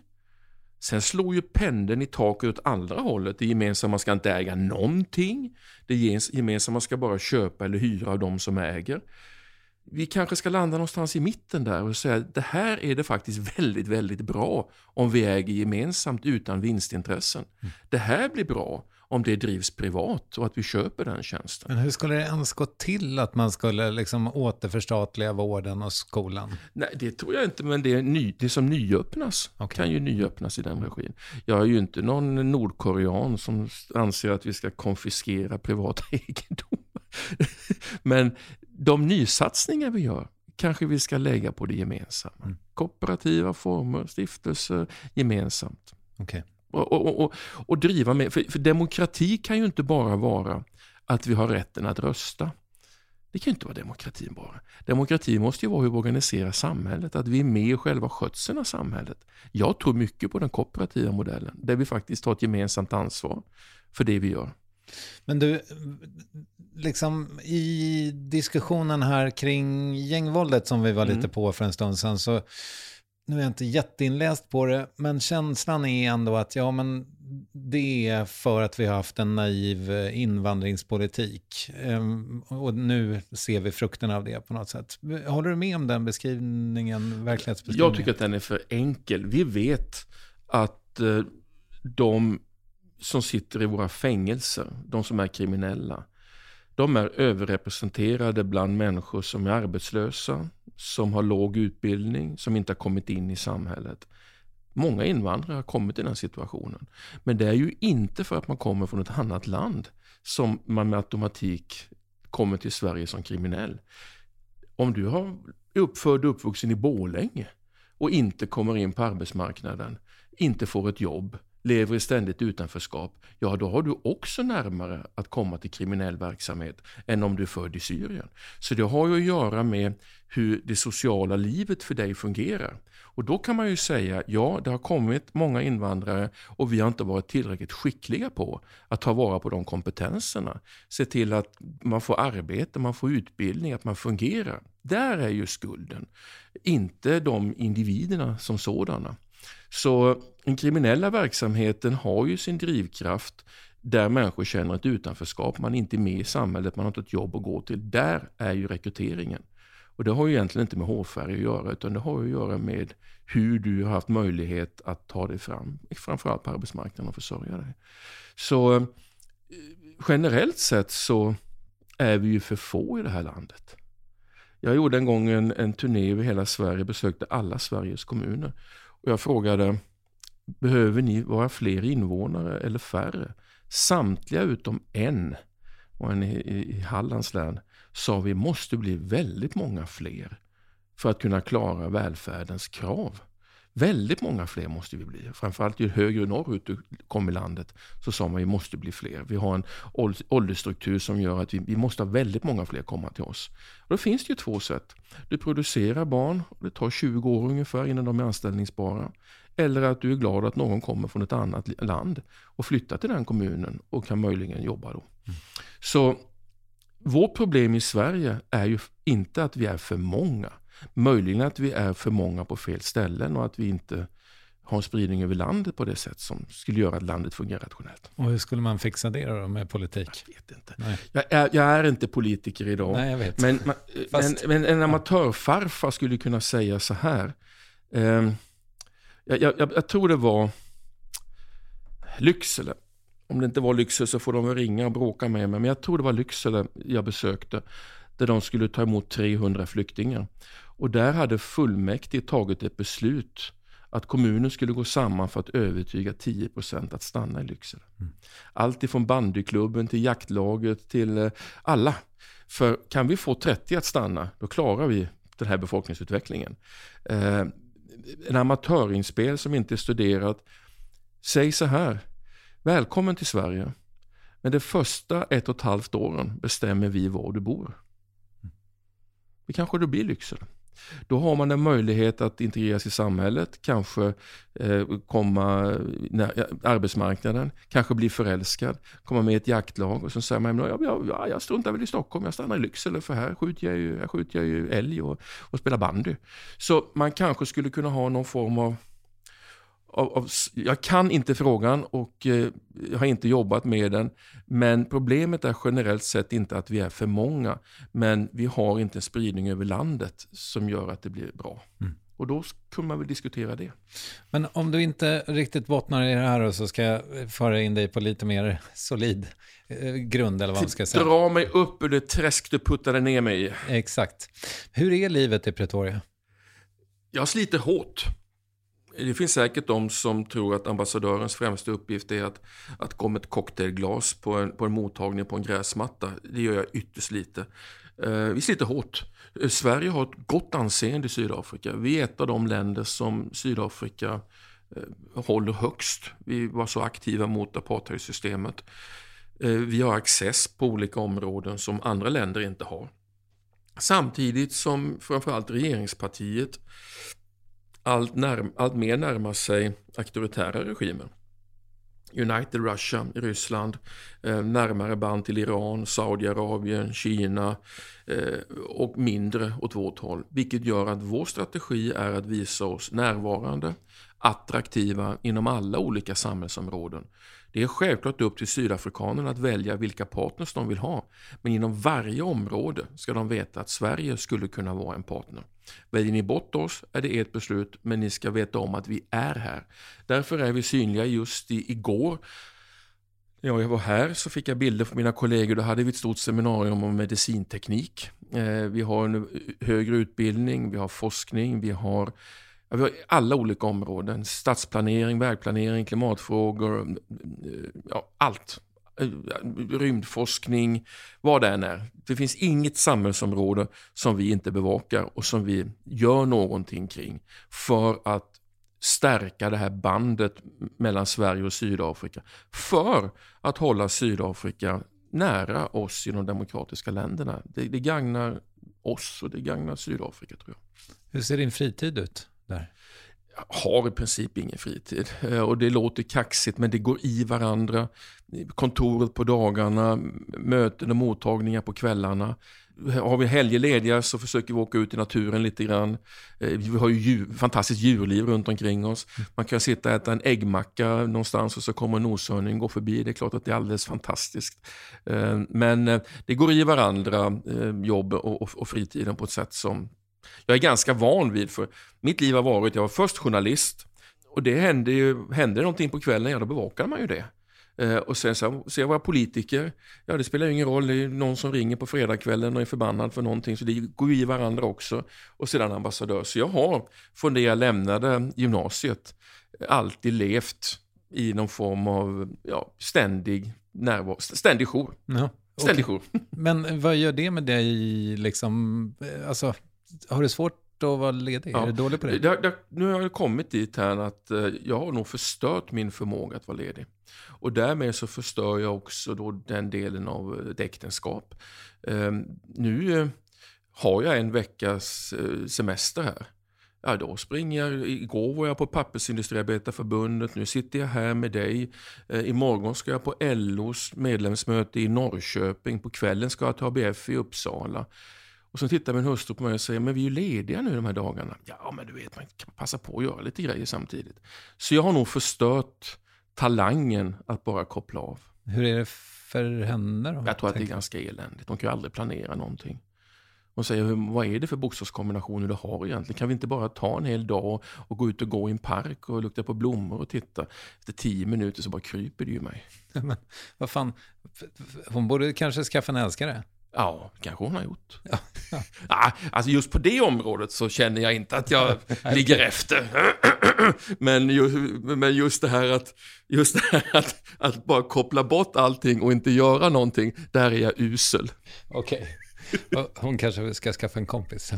Sen slår ju pendeln i taket åt andra hållet. Det gemensamma ska inte äga någonting. Det gemensamma ska bara köpa eller hyra av de som äger vi kanske ska landa någonstans i mitten där och säga att det här är det faktiskt väldigt, väldigt bra om vi äger gemensamt utan vinstintressen. Mm. Det här blir bra om det drivs privat och att vi köper den tjänsten. Men hur skulle det ens gå till att man skulle liksom återförstatliga vården och skolan? Nej, det tror jag inte, men det, är ny, det som nyöppnas okay. kan ju nyöppnas i den regin. Jag är ju inte någon nordkorean som anser att vi ska konfiskera privata egendom. men de nysatsningar vi gör kanske vi ska lägga på det gemensamma. Mm. Kooperativa former, stiftelser, gemensamt. Okay. Och, och, och, och, driva med, för, för, demokrati kan ju inte bara vara att vi har rätten att rösta. Det kan ju inte vara demokrati bara. Demokrati måste ju vara hur vi organiserar samhället, att vi är med i själva skötseln av samhället. Jag tror mycket på den kooperativa modellen, där vi faktiskt tar ett gemensamt ansvar för det vi gör. Men du, liksom i diskussionen här kring gängvåldet som vi var mm. lite på för en stund sedan, så nu är jag inte jätteinläst på det, men känslan är ändå att ja, men det är för att vi har haft en naiv eh, invandringspolitik. Ehm, och nu ser vi frukterna av det på något sätt. Håller du med om den beskrivningen, verklighetsbeskrivningen? Jag tycker att den är för enkel. Vi vet att eh, de som sitter i våra fängelser, de som är kriminella, de är överrepresenterade bland människor som är arbetslösa, som har låg utbildning, som inte har kommit in i samhället. Många invandrare har kommit i den situationen. Men det är ju inte för att man kommer från ett annat land som man med automatik kommer till Sverige som kriminell. Om du har uppfödd och uppvuxen i Bålänge och inte kommer in på arbetsmarknaden, inte får ett jobb, lever i ständigt utanförskap, ja då har du också närmare att komma till kriminell verksamhet än om du är född i Syrien. Så det har ju att göra med hur det sociala livet för dig fungerar. Och då kan man ju säga, ja det har kommit många invandrare och vi har inte varit tillräckligt skickliga på att ta vara på de kompetenserna. Se till att man får arbete, man får utbildning, att man fungerar. Där är ju skulden. Inte de individerna som sådana. Så den kriminella verksamheten har ju sin drivkraft där människor känner ett utanförskap, man är inte med i samhället, man har inte ett jobb att gå till. Där är ju rekryteringen. Och det har ju egentligen inte med hårfärg att göra, utan det har att göra med hur du har haft möjlighet att ta dig fram, framförallt på arbetsmarknaden och försörja dig. Så eh, generellt sett så är vi ju för få i det här landet. Jag gjorde en gång en, en turné över hela Sverige, besökte alla Sveriges kommuner. Och jag frågade, behöver ni vara fler invånare eller färre? Samtliga utom en, och en i, i Hallands län, sa vi måste bli väldigt många fler för att kunna klara välfärdens krav. Väldigt många fler måste vi bli. Framförallt ju högre norrut du kom i landet så sa man att vi måste bli fler. Vi har en åldersstruktur som gör att vi, vi måste ha väldigt många fler komma till oss. Och då finns det ju två sätt. Du producerar barn, det tar 20 år ungefär innan de är anställningsbara. Eller att du är glad att någon kommer från ett annat land och flyttar till den kommunen och kan möjligen jobba då. Mm. Så vårt problem i Sverige är ju inte att vi är för många. Möjligen att vi är för många på fel ställen och att vi inte har en spridning över landet på det sätt som skulle göra att landet fungerar rationellt. Och hur skulle man fixa det då med politik? Jag vet inte. Jag är, jag är, inte politiker idag. Nej, jag vet. Men, Fast... men, men en amatörfarfar skulle kunna säga så här. Eh, jag, jag, jag, tror det var Lycksele. Om det inte var Lycksele så får de väl ringa och bråka med mig. Men jag tror det var Lycksele jag besökte. Där de skulle ta emot 300 flyktingar. Och där hade fullmäktige tagit ett beslut att kommunen skulle gå samman för att övertyga 10% att stanna i Lycksele. Mm. Allt ifrån bandyklubben till jaktlaget till eh, alla. För kan vi få 30 att stanna, då klarar vi den här befolkningsutvecklingen. Eh, en amatörinspel som inte är studerat. Säg så här, välkommen till Sverige. Men de första ett och ett halvt åren bestämmer vi var du bor. Mm. Det kanske det blir Lycksele. Då har man en möjlighet att integreras i samhället, kanske eh, komma när, arbetsmarknaden, kanske bli förälskad, komma med i ett jaktlag och så säger man jag, jag, jag struntar väl i Stockholm, jag stannar i Lycksele för här skjuter jag ju, här skjuter jag ju älg och, och spelar bandy. Så man kanske skulle kunna ha någon form av av, av, jag kan inte frågan och eh, jag har inte jobbat med den. Men problemet är generellt sett inte att vi är för många. Men vi har inte en spridning över landet som gör att det blir bra. Mm. Och då kunde man väl diskutera det. Men om du inte riktigt bottnar i det här så ska jag föra in dig på lite mer solid eh, grund eller vad man ska säga. Dra mig upp ur det träsk du puttade ner mig i. Exakt. Hur är livet i Pretoria? Jag sliter hårt. Det finns säkert de som tror att ambassadörens främsta uppgift är att, att gå med ett cocktailglas på en, på en mottagning på en gräsmatta. Det gör jag ytterst lite. Eh, vi sliter hårt. Eh, Sverige har ett gott anseende i Sydafrika. Vi är ett av de länder som Sydafrika eh, håller högst. Vi var så aktiva mot apartheidsystemet. Eh, vi har access på olika områden som andra länder inte har. Samtidigt som framförallt regeringspartiet allt, närm allt mer närmar sig auktoritära regimer. United Russia i Ryssland, eh, närmare band till Iran, Saudiarabien, Kina eh, och mindre åt vårt håll. Vilket gör att vår strategi är att visa oss närvarande, attraktiva inom alla olika samhällsområden. Det är självklart upp till sydafrikanerna att välja vilka partners de vill ha. Men inom varje område ska de veta att Sverige skulle kunna vara en partner. Väljer ni bort oss är det ert beslut, men ni ska veta om att vi är här. Därför är vi synliga just i, igår. När jag var här så fick jag bilder från mina kollegor. Då hade vi ett stort seminarium om medicinteknik. Eh, vi har en högre utbildning, vi har forskning, vi har vi har alla olika områden. Stadsplanering, vägplanering, klimatfrågor, eh, ja, allt. Eh, eh, rymdforskning, vad det än är. Det finns inget samhällsområde som vi inte bevakar och som vi gör någonting kring för att stärka det här bandet mellan Sverige och Sydafrika. För att hålla Sydafrika nära oss i de demokratiska länderna. Det, det gagnar oss och det gagnar Sydafrika tror jag. Hur ser din fritid ut? där? Har i princip ingen fritid. Eh, och det låter kaxigt men det går i varandra. Kontoret på dagarna, möten och mottagningar på kvällarna. Har vi helger lediga så försöker vi åka ut i naturen lite grann. Eh, vi har ju djur, fantastiskt djurliv runt omkring oss. Man kan sitta och äta en äggmacka någonstans och så kommer en noshörning gå förbi. Det är klart att det är alldeles fantastiskt. Eh, men det går i varandra, jobb och fritiden på ett sätt som jag är ganska van vid, för mitt liv har varit, jag var först journalist och det hände ju, hände någonting på kvällen, ja då bevakade man ju det. Eh, och sen så, så jag var politiker, ja det spelar ju ingen roll, det är någon som ringer på fredagskvällen och är förbannad för någonting, så det går ju i varandra också. Och sedan ambassadör. Så jag har, från det jag lämnade gymnasiet, alltid levt i någon form av ja, ständig närvaro, ständig jour. Ja, ständig jour. Men vad gör det med dig, liksom, eh, alltså har du svårt att vara ledig? Ja. Är du dålig på det? det, det nu har jag kommit dit här att eh, jag har nog förstört min förmåga att vara ledig. Och därmed så förstör jag också då den delen av ett äktenskap. Eh, nu eh, har jag en veckas eh, semester här. Ja, då springer jag. Igår var jag på Pappersindustriarbetarförbundet. Nu sitter jag här med dig. Eh, imorgon ska jag på LOs medlemsmöte i Norrköping. På kvällen ska jag till ABF i Uppsala. Och så tittar min hustru på mig och säger, men vi är ju lediga nu de här dagarna. Ja, men du vet, man kan passa på att göra lite grejer samtidigt. Så jag har nog förstört talangen att bara koppla av. Hur är det för henne då? Jag tror att det är ganska eländigt. De kan ju aldrig planera någonting. Hon säger, vad är det för bokstavskombinationer du har egentligen? Kan vi inte bara ta en hel dag och gå ut och gå i en park och lukta på blommor och titta? Efter tio minuter så bara kryper det ju mig. Men vad fan, hon borde kanske skaffa en älskare? Ja, kanske hon har gjort. Ja. Ja. alltså just på det området så känner jag inte att jag ligger efter. Men just, men just det här, att, just det här att, att bara koppla bort allting och inte göra någonting, där är jag usel. Okej. Okay. Hon kanske ska skaffa en kompis.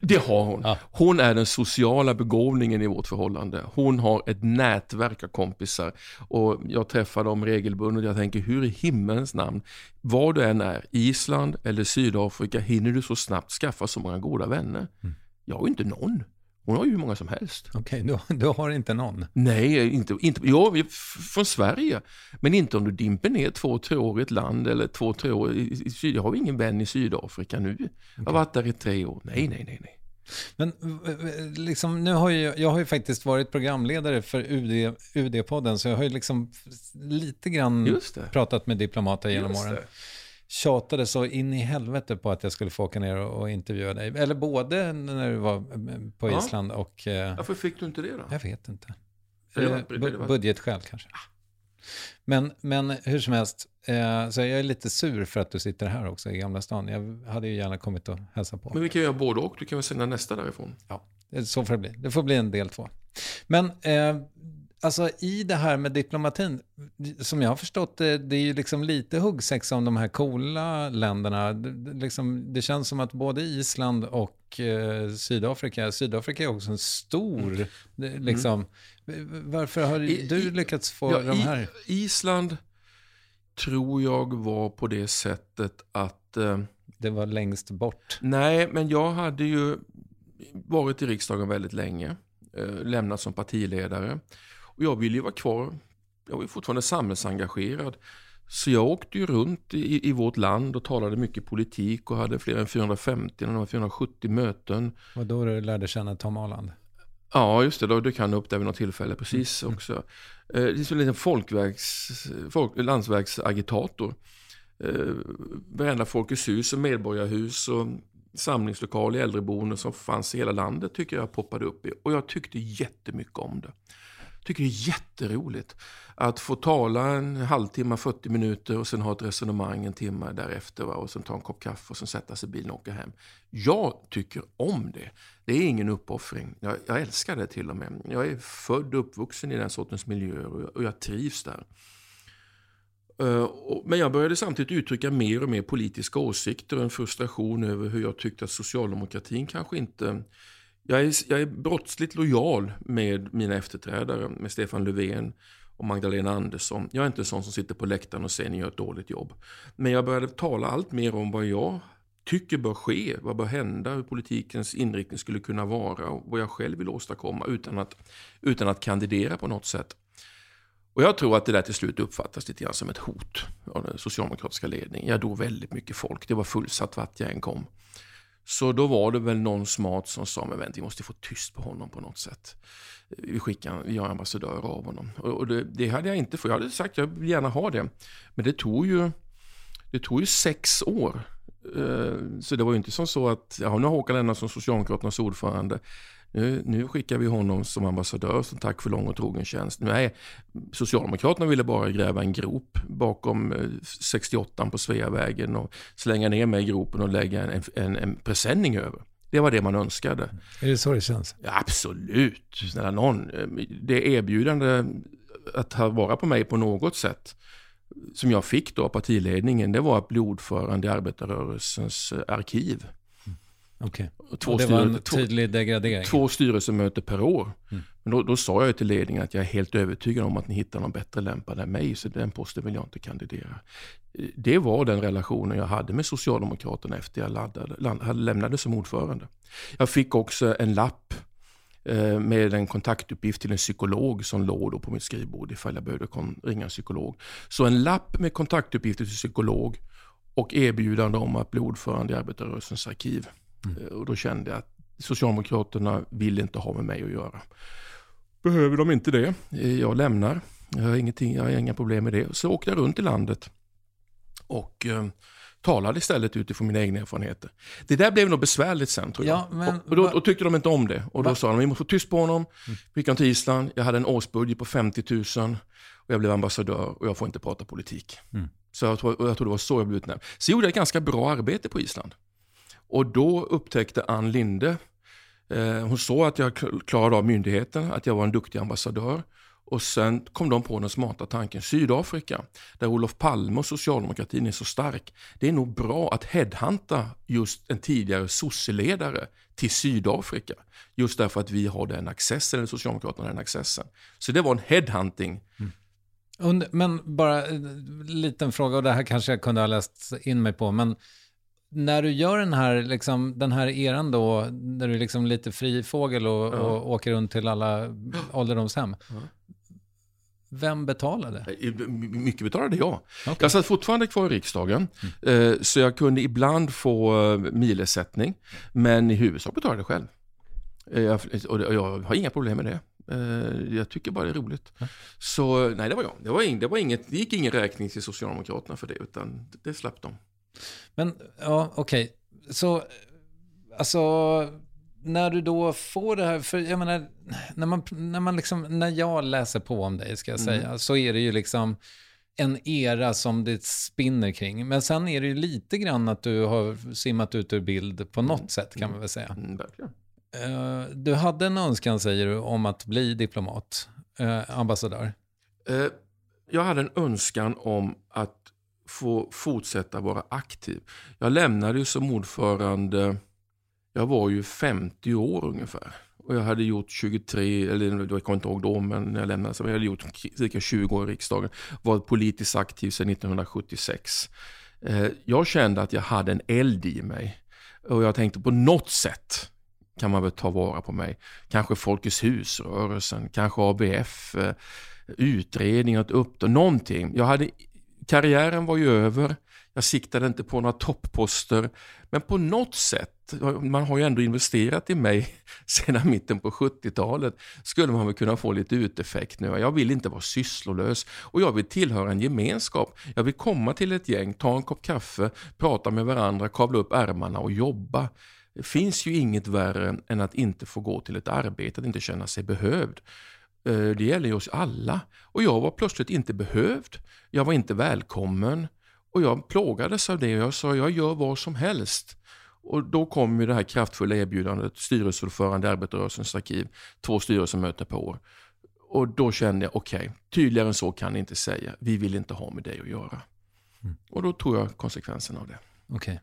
Det har hon. Hon är den sociala begåvningen i vårt förhållande. Hon har ett nätverk av kompisar och jag träffar dem regelbundet. Jag tänker, hur i himmelens namn, var du än är, Island eller Sydafrika, hinner du så snabbt skaffa så många goda vänner? Mm. Jag har ju inte någon. Hon har ju hur många som helst. Okej, okay, du, du, har inte någon? Nej, inte, inte, ja, från Sverige. Men inte om du dimper ner två, tre år i ett land eller två, tre år i, i Syd. Jag har ingen vän i Sydafrika nu. Okay. Jag har varit där i tre år. Nej, nej, nej, nej. Men liksom, nu har ju, jag har ju faktiskt varit programledare för UD, UD-podden, så jag har ju liksom lite grann pratat med diplomater genom åren. Tjatade så in i helvete på att jag skulle få åka ner och, intervjua dig. Eller både när du var på Island ja. och... Eh, Varför fick du inte det då? Jag vet inte. Eh, budgetskäl kanske. Ah. Men, men hur som helst, eh, så jag är lite sur för att du sitter här också i Gamla stan. Jag hade ju gärna kommit och hälsa på. Men vi kan göra både och. Du kan väl sända nästa därifrån? Ja, så får det bli. Det får bli en del två. Men eh, alltså i det här med diplomatin, som jag har förstått det, det är ju liksom lite huggsex om de här coola länderna. Det, liksom, det känns som att både Island och eh, Sydafrika, Sydafrika är också en stor, mm. liksom. Varför har I, du lyckats få ja, de här? I, Island tror jag var på det sättet att... Eh, det var längst bort? Nej, men jag hade ju varit i riksdagen väldigt länge, eh, lämnat som partiledare. Och jag ville ju vara kvar, jag var fortfarande samhällsengagerad. Så jag åkte ju runt i, i vårt land och talade mycket politik och hade fler än 450, 470 möten. Och då du lärde känna Tom Arland? Ja, just det. Då dök han upp där vid något tillfälle precis mm. också. Eh, det är som en liten folk, landsvägsagitator. Eh, varenda Folkets hus och medborgarhus och samlingslokal i äldreboenden som fanns i hela landet tycker jag poppade upp i. Och jag tyckte jättemycket om det tycker det är jätteroligt att få tala en halvtimme, 40 minuter och sen ha ett resonemang en timme därefter va? och sen ta en kopp kaffe och sen sätta sig i bilen och åka hem. Jag tycker om det. Det är ingen uppoffring. Jag, jag älskar det till och med. Jag är född och uppvuxen i den sortens miljöer och jag, och jag trivs där. Uh, men jag började samtidigt uttrycka mer och mer politiska åsikter och en frustration över hur jag tyckte att socialdemokratin kanske inte jag är, jag är brottsligt lojal med mina efterträdare, med Stefan Löfven och Magdalena Andersson. Jag är inte en sån som sitter på läktaren och säger ni gör ett dåligt jobb. Men jag började tala allt mer om vad jag tycker bör ske, vad bör hända, hur politikens inriktning skulle kunna vara och vad jag själv vill åstadkomma utan att, utan att kandidera på något sätt. Och jag tror att det där till slut uppfattas lite grann som ett hot av den socialdemokratiska ledningen. Jag drog väldigt mycket folk, det var fullsatt vart jag än kom. Så då var det väl någon smart som sa, men vänta, vi måste få tyst på honom på något sätt. Vi skickar, vi gör ambassadör av honom. Och det, det, hade jag inte fått. jag hade sagt, jag vill gärna ha det. Men det tog ju, det tog ju sex år. Eh, så det var ju inte som så att, ja, nu har Håkan Lennartsson, som Socialdemokraternas ordförande. Nu, nu, skickar vi honom som ambassadör som tack för lång och trogen tjänst. Nej, Socialdemokraterna ville bara gräva en grop bakom 68 eh, på Sveavägen och slänga ner mig i gropen och lägga en, en, en presenning över. Det var det man önskade. Är det så det känns? Absolut. Snälla någon. Det erbjudande att ha vara på mig på något sätt som jag fick då av partiledningen, det var att bli ordförande i arbetarrörelsens eh, arkiv. Okay. Två det var en tydlig degradering. Två styrelsemöten per år. Mm. Men då, då, sa jag till ledningen att jag är helt övertygad om att ni hittar någon bättre lämpad än mig, så den posten vill jag inte kandidera. Det var den relationen jag hade med Socialdemokraterna efter jag laddade, land, lämnade som ordförande. Jag fick också en lapp eh, med en kontaktuppgift till en psykolog som låg då på mitt skrivbord ifall jag behövde ringa en psykolog. Så en lapp med kontaktuppgifter till psykolog och erbjudande om att bli ordförande i arbetarrörelsens arkiv. Mm. Och då kände jag att Socialdemokraterna vill inte ha med mig att göra. Behöver de inte det, eh, jag lämnar. Jag har, ingenting, jag har inga problem med det. Så åkte jag runt i landet och eh, talade istället utifrån mina egna erfarenheter. Det där blev nog besvärligt sen tror jag. Ja, men, och, och, då, och tyckte de inte om det. Och då va? sa de, vi måste få tyst på honom. Mm. Vi gick till Island, jag hade en årsbudget på 50 000 och jag blev ambassadör och jag får inte prata politik. Mm. Så jag tror, jag tror det var så jag blev utnämnd. Så gjorde jag ett ganska bra arbete på Island. Och då upptäckte Ann Linde, eh, hon såg att jag klarade av myndigheten, att jag var en duktig ambassadör. Och sen kom de på den smarta tanken, Sydafrika, där Olof Palme och socialdemokratin är så stark. Det är nog bra att headhunta just en tidigare sosseledare till Sydafrika. Just därför att vi har den accessen, eller Socialdemokraterna har den accessen. Så det var en headhunting. Mm. Men bara en liten fråga, och det här kanske jag kunde ha läst in mig på, men när du gör den här, liksom, den här eran då, när du är liksom lite fri fågel och, ja. och åker runt till alla ålderdomshem. Ja. Vem betalade? Mycket betalade jag. Okay. Jag satt fortfarande kvar i riksdagen, mm. så jag kunde ibland få eh, milersättning, men i huvudsak betalade jag själv. Eh, jag, och jag har inga problem med det. Jag tycker bara det är roligt. Ja. Så nej, det var jag. Det, var ing, det, var inget, det gick ingen räkning till Socialdemokraterna för det, utan det slapp de. Men, ja, okej. Okay. Så, alltså, när du då får det här, för jag menar, när, man, när, man liksom, när jag läser på om dig, ska jag mm. säga, så är det ju liksom en era som det spinner kring. Men sen är det ju lite grann att du har simmat ut ur bild på något mm. sätt, kan man väl säga. Mm, uh, du hade en önskan, säger du, om att bli diplomat, uh, ambassadör. Uh, jag hade en önskan om att få fortsätta vara aktiv. Jag lämnade ju som ordförande, jag var ju 50 år ungefär. Och jag hade gjort 23, eller jag kommer inte ihåg då, men när jag lämnade, så jag hade gjort cirka 20 år i riksdagen. Varit politiskt aktiv sedan 1976. Eh, jag kände att jag hade en eld i mig. Och jag tänkte på något sätt kan man väl ta vara på mig. Kanske Folkets hus-rörelsen, kanske ABF, eh, utredning, ett uppdrag, någonting. Jag hade karriären var ju över. Jag siktade inte på några toppposter. Men på något sätt, man har ju ändå investerat i mig sedan mitten på 70-talet, skulle man väl kunna få lite uteffekt nu. Jag vill inte vara sysslolös och jag vill tillhöra en gemenskap. Jag vill komma till ett gäng, ta en kopp kaffe, prata med varandra, kavla upp ärmarna och jobba. Det finns ju inget värre än att inte få gå till ett arbete, att inte känna sig behövd. Eh, det gäller ju oss alla. Och jag var plötsligt inte behövd. Jag var inte välkommen. Och jag plågades av det och jag sa jag gör vad som helst. Och då kom ju det här kraftfulla erbjudandet, styrelseordförande i Arbetarrörelsens arkiv, två styrelsemöten per år. Och då kände jag, okej, okay, tydligare än så kan ni inte säga. Vi vill inte ha med dig att göra. Mm. Och då tog jag konsekvenserna av det. Okej. Okay.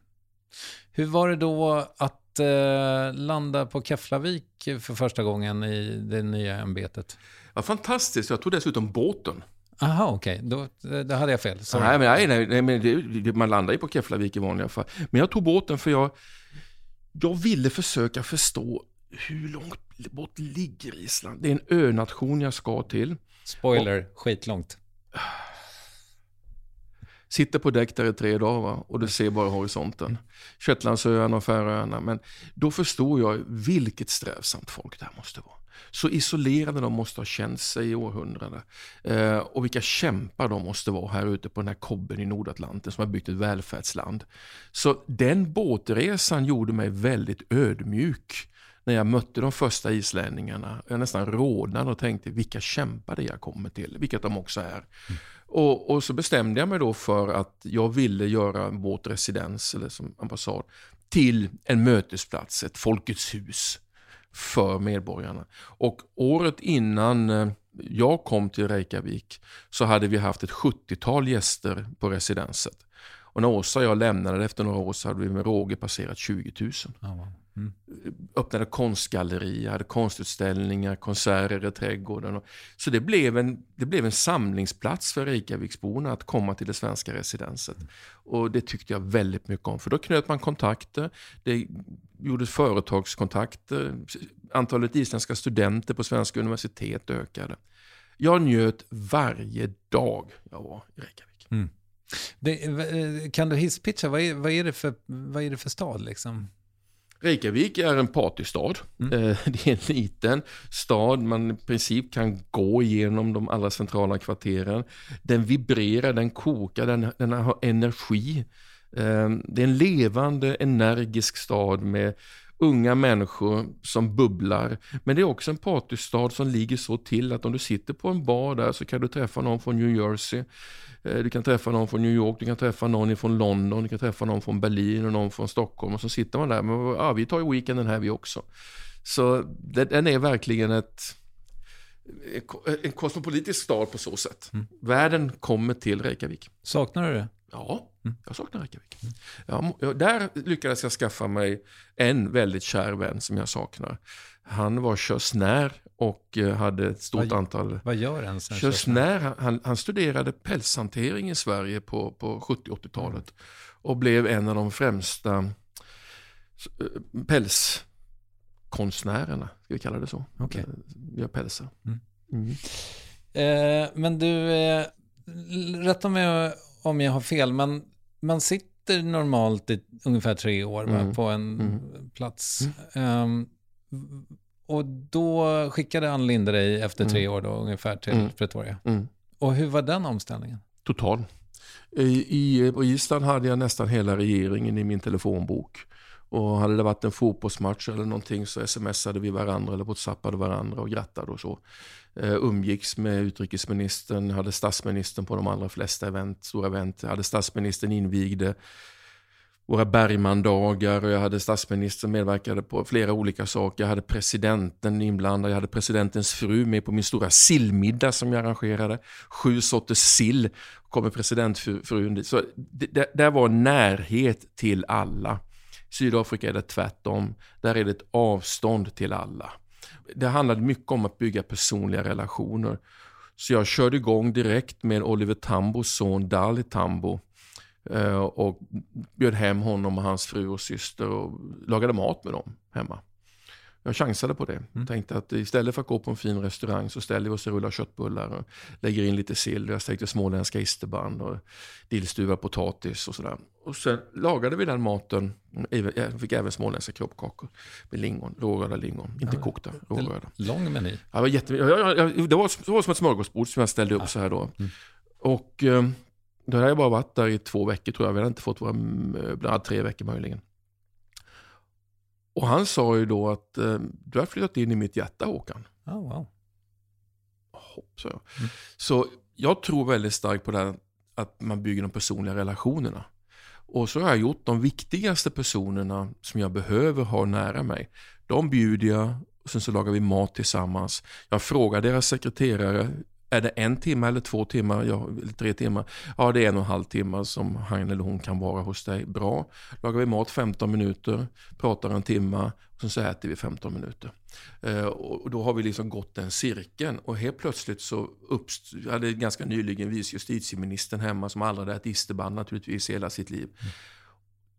Hur var det då att eh, landa på Keflavik för första gången i det nya ämbetet? Ja, fantastiskt. Jag tog dessutom båten. Aha, okej. Okay. Då, då hade jag fel. Sorry. Nej, men, nej, nej, nej men det, man landar ju på Keflavik i vanliga fall. Men jag tog båten för jag, jag ville försöka förstå hur långt bort ligger Island? Det är en önation jag ska till. Spoiler, och, skitlångt. Sitter på däck där i tre dagar va? och du ser bara horisonten. Shetlandsöarna och Färöarna. Men då förstod jag vilket strävsamt folk det här måste vara. Så isolerade de måste ha känt sig i århundraden. Eh, och vilka kämpar de måste vara här ute på den här kobben i Nordatlanten som har byggt ett välfärdsland. Så den båtresan gjorde mig väldigt ödmjuk när jag mötte de första islänningarna. Jag nästan rodnade och tänkte vilka kämpar det jag kommer till, vilket de också är. Mm. Och, och, så bestämde jag mig då för att jag ville göra vårt residens, eller som ambassad, till en mötesplats, ett Folkets hus för medborgarna. Och året innan eh, jag kom till Reykjavik så hade vi haft ett 70-tal gäster på residenset. Och när Åsa och jag lämnade efter några år så hade vi med råge passerat 20 000. Oh, wow. Mm. Öppnade konstgallerier, hade konstutställningar, konserter i trädgården. Så det blev, en, det blev en samlingsplats för Reykjaviksborna att komma till det svenska residenset. Och det tyckte jag väldigt mycket om, för då knöt man kontakter. Det gjordes företagskontakter. Antalet isländska studenter på svenska universitet ökade. Jag njöt varje dag jag var i Reykjavik. Mm. Det, eh, kan du hisspitcha, vad är, vad, är det för, vad är det för stad liksom? Reykjavik är en partystad. Mm. Eh, det är en liten stad, man i princip kan gå igenom de allra centrala kvarteren. Den vibrerar, den kokar, den, den har energi. Eh, det är en levande, energisk stad med unga människor som bubblar. Men det är också en partystad som ligger så till att om du sitter på en bar där så kan du träffa någon från New Jersey. Eh, du kan träffa någon från New York, du kan träffa någon från London, du kan träffa någon från Berlin och någon från Stockholm. Och så sitter man där, men ja, vi tar ju weekenden här vi också. Så den är verkligen ett en kosmopolitisk stad på så sätt. Mm. Världen kommer till Reykjavik. Saknar du det? Ja, mm. jag saknar Reykjavik. Mm. Ja, där lyckades jag skaffa mig en väldigt kär vän som jag saknar. Han var körsnär och eh, hade ett stort vad, antal... Vad gör en körsnär? Han, han studerade pälshantering i Sverige på, på 70-80-talet mm. och blev en av de främsta eh, pälskonstnärerna, ska vi kalla det så. Okay. Gör pälsar. Mm. Mm. Eh, men du, eh, rätta mig om jag har fel, men man sitter normalt i ungefär tre år mm. på en mm. plats. Um, och då skickade Ann Linde dig efter tre mm. år då, ungefär till mm. Pretoria. Mm. Och hur var den omställningen? Total. I, i, på Island hade jag nästan hela regeringen i min telefonbok. Och hade det varit en fotbollsmatch eller någonting så smsade vi varandra eller whatsappade varandra och grattade och så. Uh, umgicks med utrikesministern, hade statsministern på de allra flesta event, stora event. Hade statsministern invigde våra Bergmandagar och jag hade statsministern medverkade på flera olika saker. Jag hade presidenten inblandad, jag hade presidentens fru med på min stora sillmiddag som jag arrangerade. Sju sorters sill kommer presidentfrun dit. Så det, det, där var närhet till alla. Sydafrika är det tvärtom. Där är det ett avstånd till alla. Det handlade mycket om att bygga personliga relationer. Så jag körde igång direkt med Oliver Tambos son Dali Tambo och bjöd hem honom och hans fru och syster och lagade mat med dem hemma. Jag chansade på det. Mm. Tänkte att istället för att gå på en fin restaurang så ställer vi oss och rullar köttbullar och lägger in lite sill. Jag stekte småländska isterband och dillstuvad potatis och sådär. Och sen lagade vi den maten. Jag fick även småländska kroppkakor med lingon, rårörda lingon. Inte ja, kokta, rårörda. Lång meny. Ja, det, var jätte, det, var, som ett smörgåsbord som jag ställde upp ja. så här då. Mm. Och eh, då hade jag bara varit där i två veckor tror jag. Vi hade inte fått våra möbler, tre veckor möjligen. Och han sa ju då att eh, du har flyttat in i mitt hjärta Håkan. Oh, wow. Hopp, så. Jag. Mm. så jag tror väldigt starkt på det här att man bygger de personliga relationerna. Och så har jag gjort de viktigaste personerna som jag behöver ha nära mig. De bjuder jag och sen så lagar vi mat tillsammans. Jag frågar deras sekreterare är det en timme eller två timmar, ja, eller tre timmar? Ja, det är en och en halv timme som han eller hon kan vara hos dig. Bra. Lagar vi mat 15 minuter, pratar en timme och så äter vi 15 minuter. Eh, och då har vi liksom gått den cirkeln och helt plötsligt så uppstod, jag hade ganska nyligen vice justitieministern hemma som aldrig hade ätit isterband naturligtvis hela sitt liv. Mm.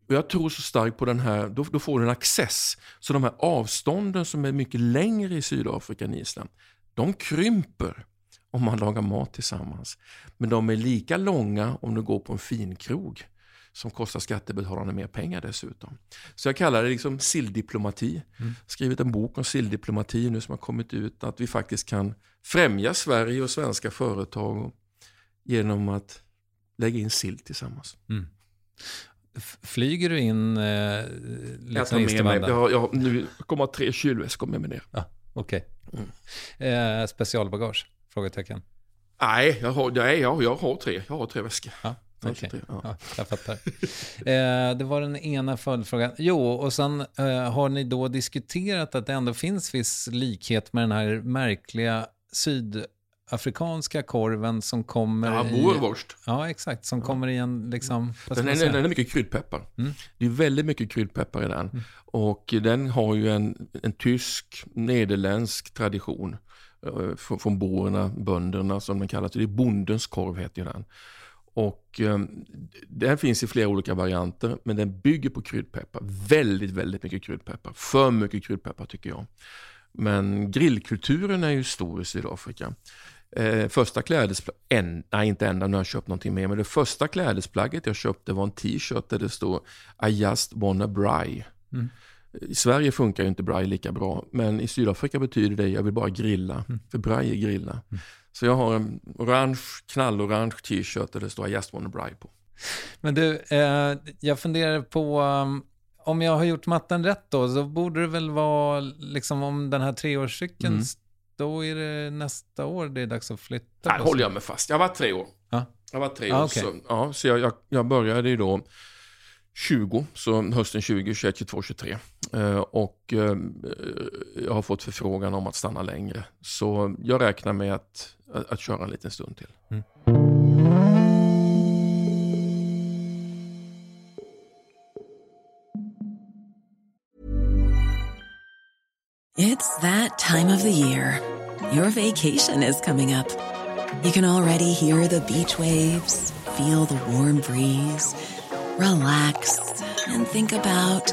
Och jag tror så starkt på den här, då, då får du en access. Så de här avstånden som är mycket längre i Sydafrika än Island, de krymper om man lagar mat tillsammans. Men de är lika långa om du går på en fin krog som kostar skattebetalarna mer pengar dessutom. Så jag kallar det liksom silldiplomati. Mm. Skrivit en bok om silldiplomati nu som har kommit ut. Att vi faktiskt kan främja Sverige och svenska företag genom att lägga in sill tillsammans. Mm. Flyger du in eh, jag tar med mig, jag, jag, nu kommer tre kylväskor med mig ner. Ah, Okej. Okay. Mm. Eh, specialbagage? Frågetecken. Nej, jag har, nej, jag, jag har tre. Jag har tre väskor. Ja. Okay. Ja. ja. jag fattar. eh, det var den ena följdfrågan. Jo, och sen eh, har ni då diskuterat att det ändå finns viss likhet med den här märkliga syd afrikanska korven som kommer Ja, i... boerwurst. Ja, exakt. Som kommer i en liksom... Den är, den är mycket kryddpeppar. Mm. Det är väldigt mycket kryddpeppar i den. Och den har ju en, en tysk, nederländsk tradition. Eh, från, boerna, bönderna som den kallas. Det är bondens korv heter den. Och eh, den finns i flera olika varianter, men den bygger på kryddpeppar. Väldigt, väldigt mycket kryddpeppar. För mycket kryddpeppar tycker jag. Men grillkulturen är ju stor i Sydafrika. Eh, första klädesplagget, en, nej inte ända, nu har jag köpt någonting mer, men det första klädesplagget jag köpte var en t-shirt där det står I just wanna bry. Mm. I Sverige funkar ju inte braj lika bra, men i Sydafrika betyder det jag vill bara grilla, för braj är grilla. Så jag har en orange, knallorange t-shirt där det står I just wanna bry på. Men du, eh, jag funderar på... um, om jag har gjort matten rätt då, så borde det väl vara liksom om den här treårscykeln, Mm. då är det nästa år det är dags att flytta. På håller jag mig fast. Jag var tre år. Ja. Jag var tre Ah, år. okej. Så, ja, så jag, jag, jag började ju då 20, så hösten 20, 21, 22, 23. Eh, och eh, jag har fått förfrågan om att stanna längre. Så jag räknar med att, att, att köra en liten stund till. It's that time of the year. Your vacation is coming up. You can already hear the beach waves, feel the warm breeze, relax, and think about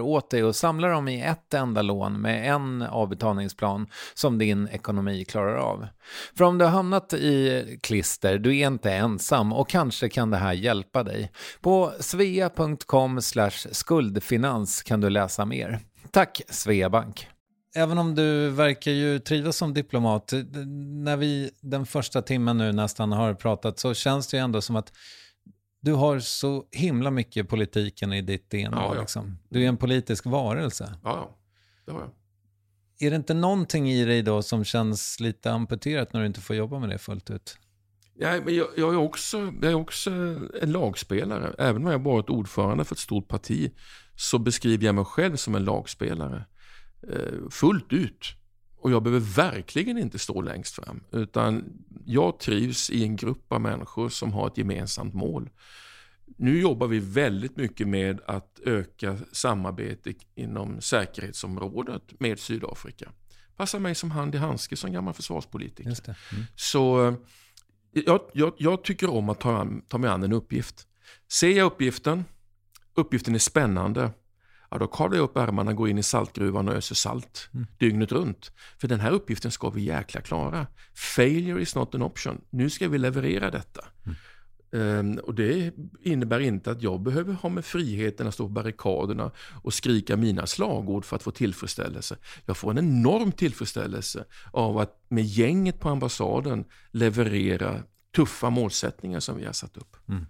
åt dig och samla dem i ett enda lån med en avbetalningsplan som din ekonomi klarar av. För om du har hamnat i klister, du är inte ensam och kanske kan det här hjälpa dig. På svea.com skuldfinans kan du läsa mer. Tack Sveabank! Även om du verkar ju trivas som diplomat, när vi den första timmen nu nästan har pratat så känns det ju ändå som att du har så himla mycket politiken i ditt DNA. Ja, ja. Liksom. Du är en politisk varelse. Ja, ja. Det har jag. Är det inte någonting i dig då som känns lite amputerat när du inte får jobba med det fullt ut? Ja, men jag, jag, är också, jag är också en lagspelare. Även om jag varit ordförande för ett stort parti så beskriver jag mig själv som en lagspelare. Eh, fullt ut. Och jag behöver verkligen inte stå längst fram. Utan jag trivs i en grupp av människor som har ett gemensamt mål. Nu jobbar vi väldigt mycket med att öka samarbete inom säkerhetsområdet med Sydafrika. Passar mig som hand i handske som gammal försvarspolitiker. Mm. Så jag, jag, jag tycker om att ta, an, ta mig an en uppgift. Ser jag uppgiften, uppgiften är spännande, ja, då kavlar jag upp ärmarna, går in i saltgruvan och öser salt mm. dygnet runt. För den här uppgiften ska vi jäkla klara. Failure is not an option. Nu ska vi leverera detta. Mm. Um, och Det innebär inte att jag behöver ha med friheten att stå på barrikaderna och skrika mina slagord för att få tillfredsställelse. Jag får en enorm tillfredsställelse av att med gänget på ambassaden leverera tuffa målsättningar som vi har satt upp. Mm.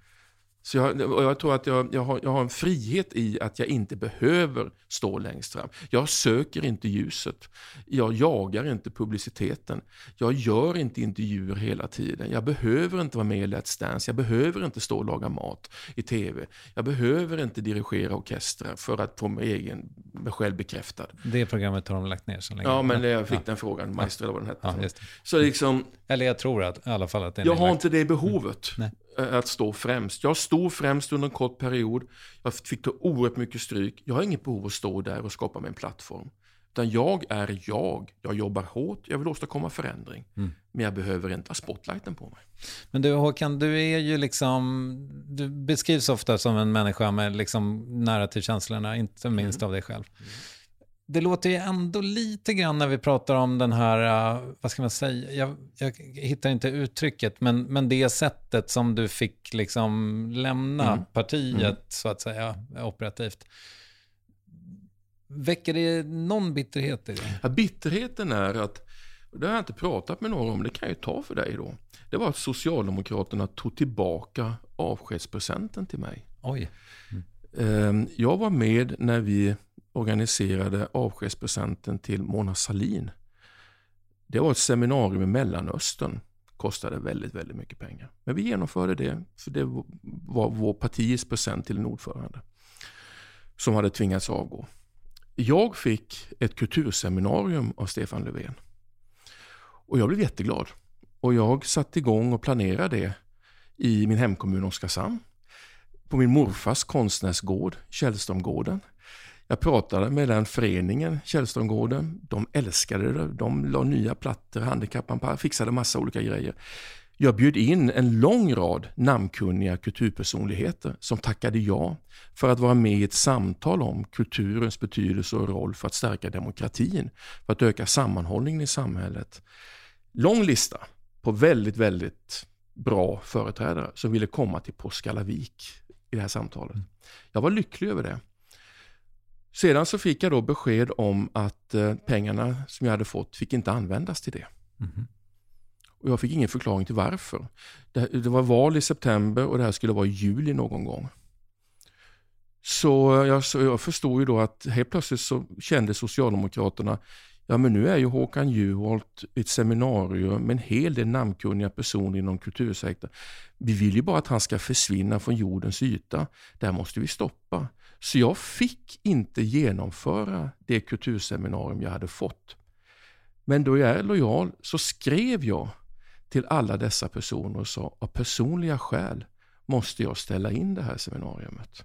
Så jag, jag tror att jag, jag, har, jag har en frihet i att jag inte behöver stå längst fram. Jag söker inte ljuset. Jag jagar inte publiciteten. Jag gör inte intervjuer hela tiden. Jag behöver inte vara med i Let's Dance. Jag behöver inte stå och laga mat i tv. Jag behöver inte dirigera orkestrar för att få mig, egen, mig själv bekräftad. Det programmet har de lagt ner så länge. Ja, men jag fick ja. den frågan. Maestro eller vad den hette. Ja, så liksom, eller jag tror att, i alla fall att det är Jag har inte det behovet. Mm. Eh, att stå främst. Jag stod främst under en kort period. Jag fick ta oerhört mycket stryk. Jag har inget behov av att stå där och skapa mig en plattform. Utan jag är jag. Jag jobbar hårt. Jag vill åstadkomma förändring. Mm. Men jag behöver inte ha spotlighten på mig. Men du Håkan, du är ju liksom... Du beskrivs ofta som en människa med liksom nära till känslorna, inte minst mm. av dig själv. Mm det låter ju ändå lite grann när vi pratar om den här, uh, vad ska man säga, jag, jag, hittar inte uttrycket, men, men det sättet som du fick liksom lämna mm. partiet, mm. så att säga, operativt. Väcker det någon bitterhet i det? Ja, bitterheten är att, det har jag inte pratat med någon om, det kan jag ju ta för dig då. Det var att Socialdemokraterna tog tillbaka avskedspresenten till mig. Oj. Mm. Jag var med när vi organiserade avskedspresenten till Mona Salin. Det var ett seminarium i Mellanöstern. Kostade väldigt, väldigt mycket pengar. Men vi genomförde det, för det var vår partiets present till en ordförande. Som hade tvingats avgå. Jag fick ett kulturseminarium av Stefan Löfven. Och jag blev jätteglad. Och jag satte igång och planerade det i min hemkommun Oskarshamn. På min morfars konstnärsgård, Källströmgården. Jag pratade med den föreningen, Källströmgården. De älskade det. De la nya plattor, handikappanpassade, fixade massa olika grejer. Jag bjöd in en lång rad namnkunniga kulturpersonligheter som tackade ja för att vara med i ett samtal om kulturens betydelse och roll för att stärka demokratin, för att öka sammanhållningen i samhället. Lång lista på väldigt, väldigt bra företrädare som ville komma till Påskallavik i det här samtalet. Jag var lycklig över det. Sedan så fick jag då besked om att eh, pengarna som jag hade fått fick inte användas till det. Mm. Och jag fick ingen förklaring till varför. Det, det, var val i september och det här skulle vara i juli någon gång. Så jag, så jag förstod ju då att helt plötsligt så kände Socialdemokraterna, ja men nu är ju Håkan Juholt ett seminarium med en hel del namnkunniga personer inom kultursektorn. Vi vill ju bara att han ska försvinna från jordens yta. Det här måste vi stoppa. Så jag fick inte genomföra det kulturseminarium jag hade fått. Men då jag är lojal så skrev jag till alla dessa personer och sa av personliga skäl måste jag ställa in det här seminariumet.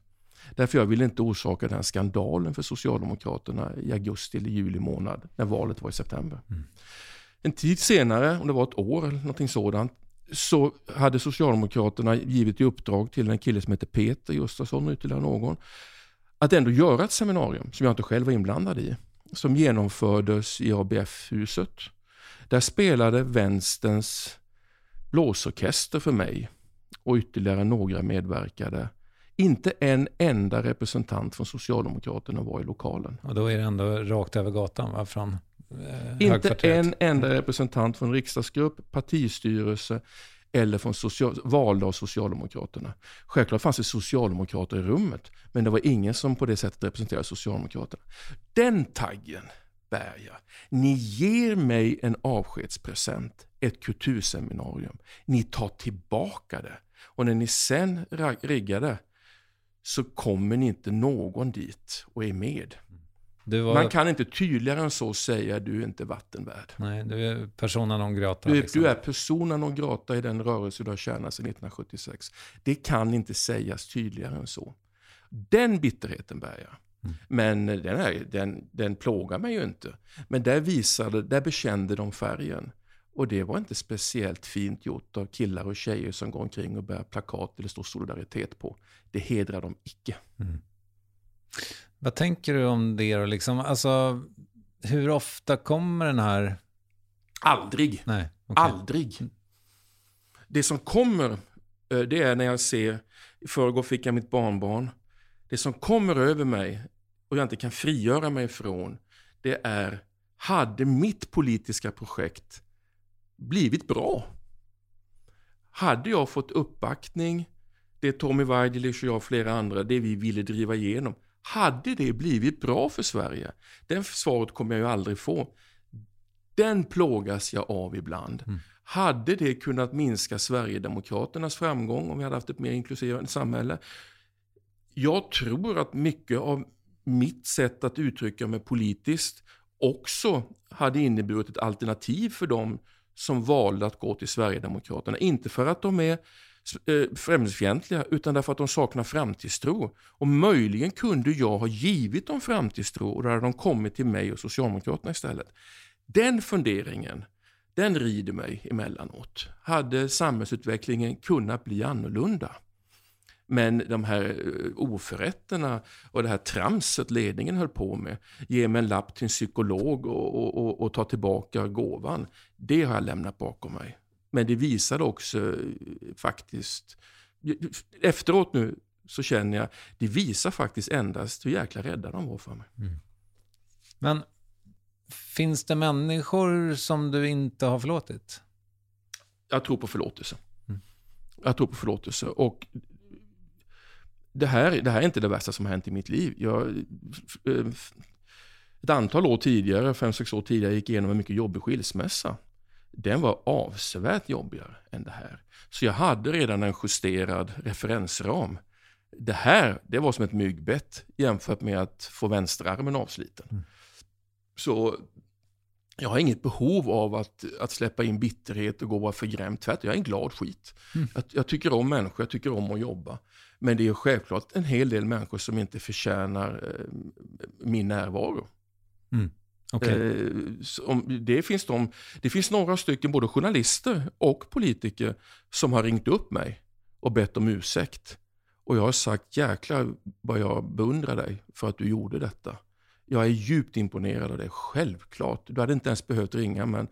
Därför jag ville inte orsaka den skandalen för Socialdemokraterna i augusti eller juli månad när valet var i september. Mm. En tid senare, om det var ett år eller någonting sådant, så hade Socialdemokraterna givit i uppdrag till en kille som heter Peter Gustafsson och ytterligare någon att ändå göra ett seminarium som jag inte själv var inblandad i. Som genomfördes i ABF-huset. Där spelade vänsterns blåsorkester för mig och ytterligare några medverkade. Inte en enda representant från Socialdemokraterna var i lokalen. Och då är det ändå rakt över gatan va? från eh, Inte en enda representant från riksdagsgrupp, partistyrelse eller från social, valda av Socialdemokraterna. Självklart fanns det socialdemokrater i rummet, men det var ingen som på det sättet representerade Socialdemokraterna. Den taggen bär jag. Ni ger mig en avskedspresent, ett kulturseminarium. Ni tar tillbaka det. Och när ni sen riggar det så kommer ni inte någon dit och är med. Var... Man kan inte tydligare än så säga du är inte vattenvärd. Nej, du är persona non grata. Du, liksom. du är persona non grata i den rörelse du har tjänat sedan 1976. Det kan inte sägas tydligare än så. Den bitterheten bär jag. Men den, här, den, den plågar mig ju inte. Men där visade, där bekände de färgen. Och det var inte speciellt fint gjort av killar och tjejer som går omkring och bär plakat det står solidaritet på. Det hedrar dem icke. Mm. Vad tänker du om det då? Liksom, alltså, hur ofta kommer den här... Aldrig. Nej, okay. Aldrig. Det som kommer, eh, det är när jag ser, i förrgår fick jag mitt barnbarn. Det som kommer över mig och jag inte kan frigöra mig från, det är, hade mitt politiska projekt blivit bra? Hade jag fått uppbackning, det Tommy Waidelich och jag och flera andra, det vi ville driva igenom, hade det blivit bra för Sverige? Den svaret kommer jag ju aldrig få. Den plågas jag av ibland. Mm. Hade det kunnat minska Sverigedemokraternas framgång om vi hade haft ett mer inkluderande samhälle? Jag tror att mycket av mitt sätt att uttrycka mig politiskt också hade inneburit ett alternativ för dem som valde att gå till Sverigedemokraterna. Inte för att de är Eh, främlingsfientliga utan därför att de saknar framtidstro. Och möjligen kunde jag ha givit dem framtidstro och då hade de kommit till mig och Socialdemokraterna istället. Den funderingen, den rider mig emellanåt. Hade samhällsutvecklingen kunnat bli annorlunda? Men de här eh, oförrätterna och det här tramset ledningen höll på med, ge mig en lapp till en psykolog och, och, och, och ta tillbaka gåvan, det har jag lämnat bakom mig. Men det visade också eh, faktiskt, efteråt nu så känner jag, det visar faktiskt endast hur jäkla rädda de var för mig. Mm. Men finns det människor som du inte har förlåtit? Jag tror på förlåtelse. Mm. Jag tror på förlåtelse. Och det här, det här är inte det värsta som har hänt i mitt liv. Jag, eh, ett antal år tidigare, fem sex år tidigare, gick igenom en mycket jobbig skilsmässa. Den var avsevärt jobbigare än det här. Så jag hade redan en justerad referensram. Det här, det var som ett myggbett jämfört med att få vänsterarmen avsliten. Mm. Så jag har inget behov av att, att släppa in bitterhet och gå och vara förgrämd. Tvärtom, jag är en glad skit. Mm. Jag, jag, tycker om människor, jag tycker om att jobba. Men det är självklart en hel del människor som inte förtjänar eh, min närvaro. Mm. Okay. Eh, det, finns de, det finns några stycken, både journalister och politiker, som har ringt upp mig och bett om ursäkt. Och jag har sagt, jäklar vad jag beundrar dig för att du gjorde detta. Jag är djupt imponerad av det, självklart. Du hade inte ens behövt ringa, men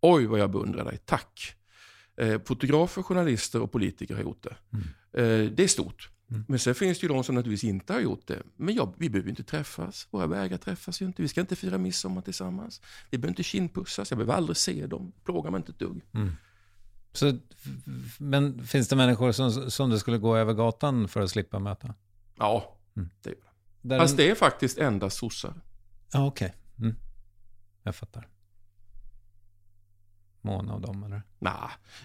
oj vad jag beundrar dig, tack. Eh, fotografer, journalister och politiker har gjort det. Mm. Eh, det är stort. Mm. Men sen finns det ju de som naturligtvis inte har gjort det. Men ja, vi behöver inte träffas. Våra vägar träffas ju inte. Vi ska inte fira midsommar tillsammans. Vi behöver inte kindpussas. Jag behöver aldrig se dem. Plågar mig inte ett dugg. Mm. Så, men finns det människor som, som du skulle gå över gatan för att slippa möta? Ja, mm. det gör det. Fast det är faktiskt endast sossar. Ja, okej. Okay. Mm. Jag fattar. Mona och dem eller? Nej,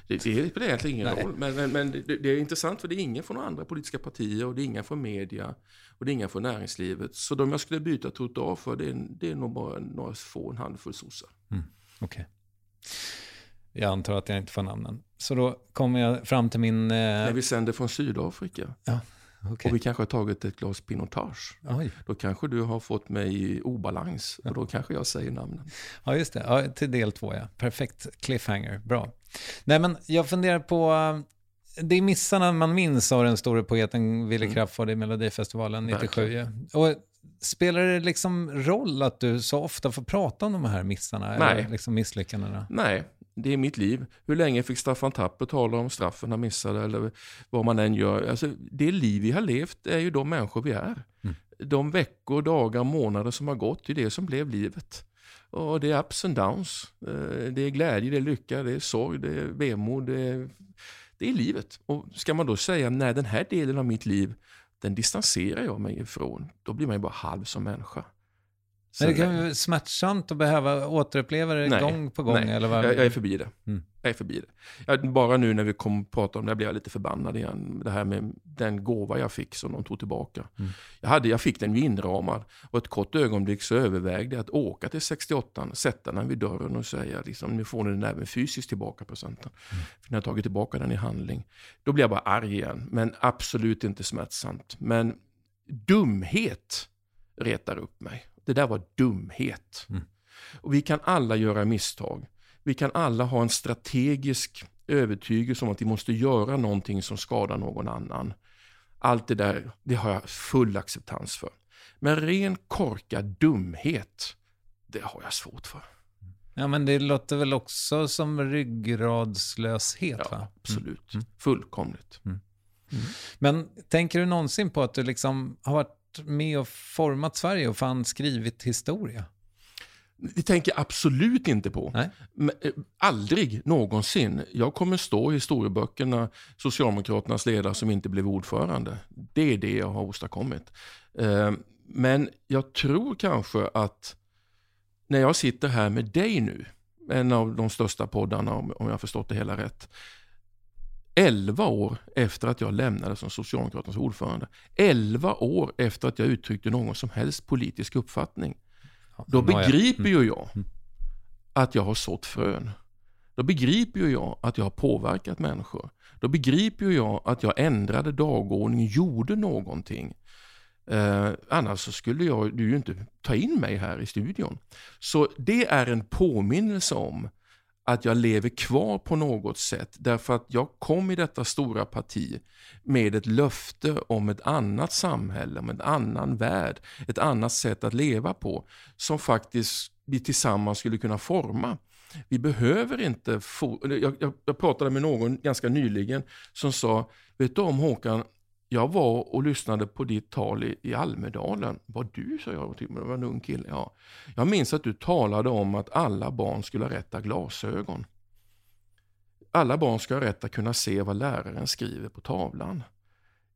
det, det spelar egentligen ingen roll. Men, men, men det, det, är intressant för det är ingen från andra politiska partier och det är inga från media och det är inga från näringslivet. Så de jag skulle byta trottoar för det är, det är nog bara några få, en handfull sossar. Mm, Okej. Okay. Jag antar att jag inte får namnen. Så då kommer jag fram till min... Eh... När vi sänder från Sydafrika. Ja, Okay. Och vi kanske har tagit ett glas pinotage. Oj. Då kanske du har fått mig i obalans och då kanske jag säger namnen. Ja, just det. Ja, till del två, ja. Perfekt cliffhanger. Bra. Nej, men jag funderar på... Eh, det är missarna man minns av den store poeten Willy mm. Crafoord i Melodifestivalen 97. Ja. Och spelar det liksom roll att du så ofta får prata om de här missarna? Nej. Eller liksom misslyckandena? Nej, det är mitt liv. Hur länge fick Staffan Tapper tala om straffen han missade eller vad man än gör. Alltså, det liv vi har levt är ju de människor vi är. Mm. De veckor, dagar, månader som har gått, är det som blev livet. Och det är ups and downs. Eh, det är glädje, det är lycka, det är sorg, det är vemod. Det är, det är livet. Och ska man då säga, nej den här delen av mitt liv, den distanserar jag mig ifrån. Då blir man ju bara halv som människa. Men det kan vara smärtsamt att behöva återuppleva det nej, gång på gång? Nej, eller vad? Jag, jag är förbi det. Mm. Jag är förbi det. Jag, bara nu när vi kom och pratade om det blev jag lite förbannad igen. Det här med den gåva jag fick som de tog tillbaka. Mm. Jag, hade, jag fick den ju inramad och ett kort ögonblick så övervägde jag att åka till 68, sätta den vid dörren och säga liksom, nu får ni den även fysiskt tillbaka presenten. Mm. För när jag tagit tillbaka den i handling. Då blir jag bara arg igen. Men absolut inte smärtsamt. Men dumhet retar upp mig. Det där var dumhet. Mm. Och vi kan alla göra misstag. Vi kan alla ha en strategisk övertygelse om att vi måste göra någonting som skadar någon annan. Allt det där, det har jag full acceptans för. Men ren korkad dumhet, det har jag svårt för. Ja, men det låter väl också som ryggradslöshet? Ja, va? absolut. Mm. Fullkomligt. Mm. Mm. Men tänker du någonsin på att du liksom har varit med och format Sverige och fan skrivit historia? Det tänker jag absolut inte på. Nej. Eh, aldrig någonsin. Jag kommer stå i historieböckerna, Socialdemokraternas ledare som inte blev ordförande. Det är det jag har åstadkommit. Eh, men jag tror kanske att när jag sitter här med dig nu, en av de största poddarna om jag har förstått det hela rätt, 11 år efter att jag lämnade som Socialdemokraternas ordförande, 11 år efter att jag uttryckte någon som helst politisk uppfattning, då begriper ju jag mm. att jag har sått frön. Då begriper ju jag att jag har påverkat människor. Då begriper ju jag att jag ändrade dagordningen, gjorde någonting. Eh, annars skulle jag, du ju inte ta in mig här i studion. Så det är en påminnelse om att jag lever kvar på något sätt därför att jag kom i detta stora parti med ett löfte om ett annat samhälle, om en annan värld, ett annat sätt att leva på som faktiskt vi tillsammans skulle kunna forma. Vi behöver inte... Jag, jag, jag pratade med någon ganska nyligen som sa, vet du om Håkan, jag var och lyssnade på ditt tal i, i Almedalen. Var du, sa jag, det var en ung kille. Ja. Jag minns att du talade om att alla barn skulle ha rätt att glasögon. Alla barn ska ha rätt att kunna se vad läraren skriver på tavlan.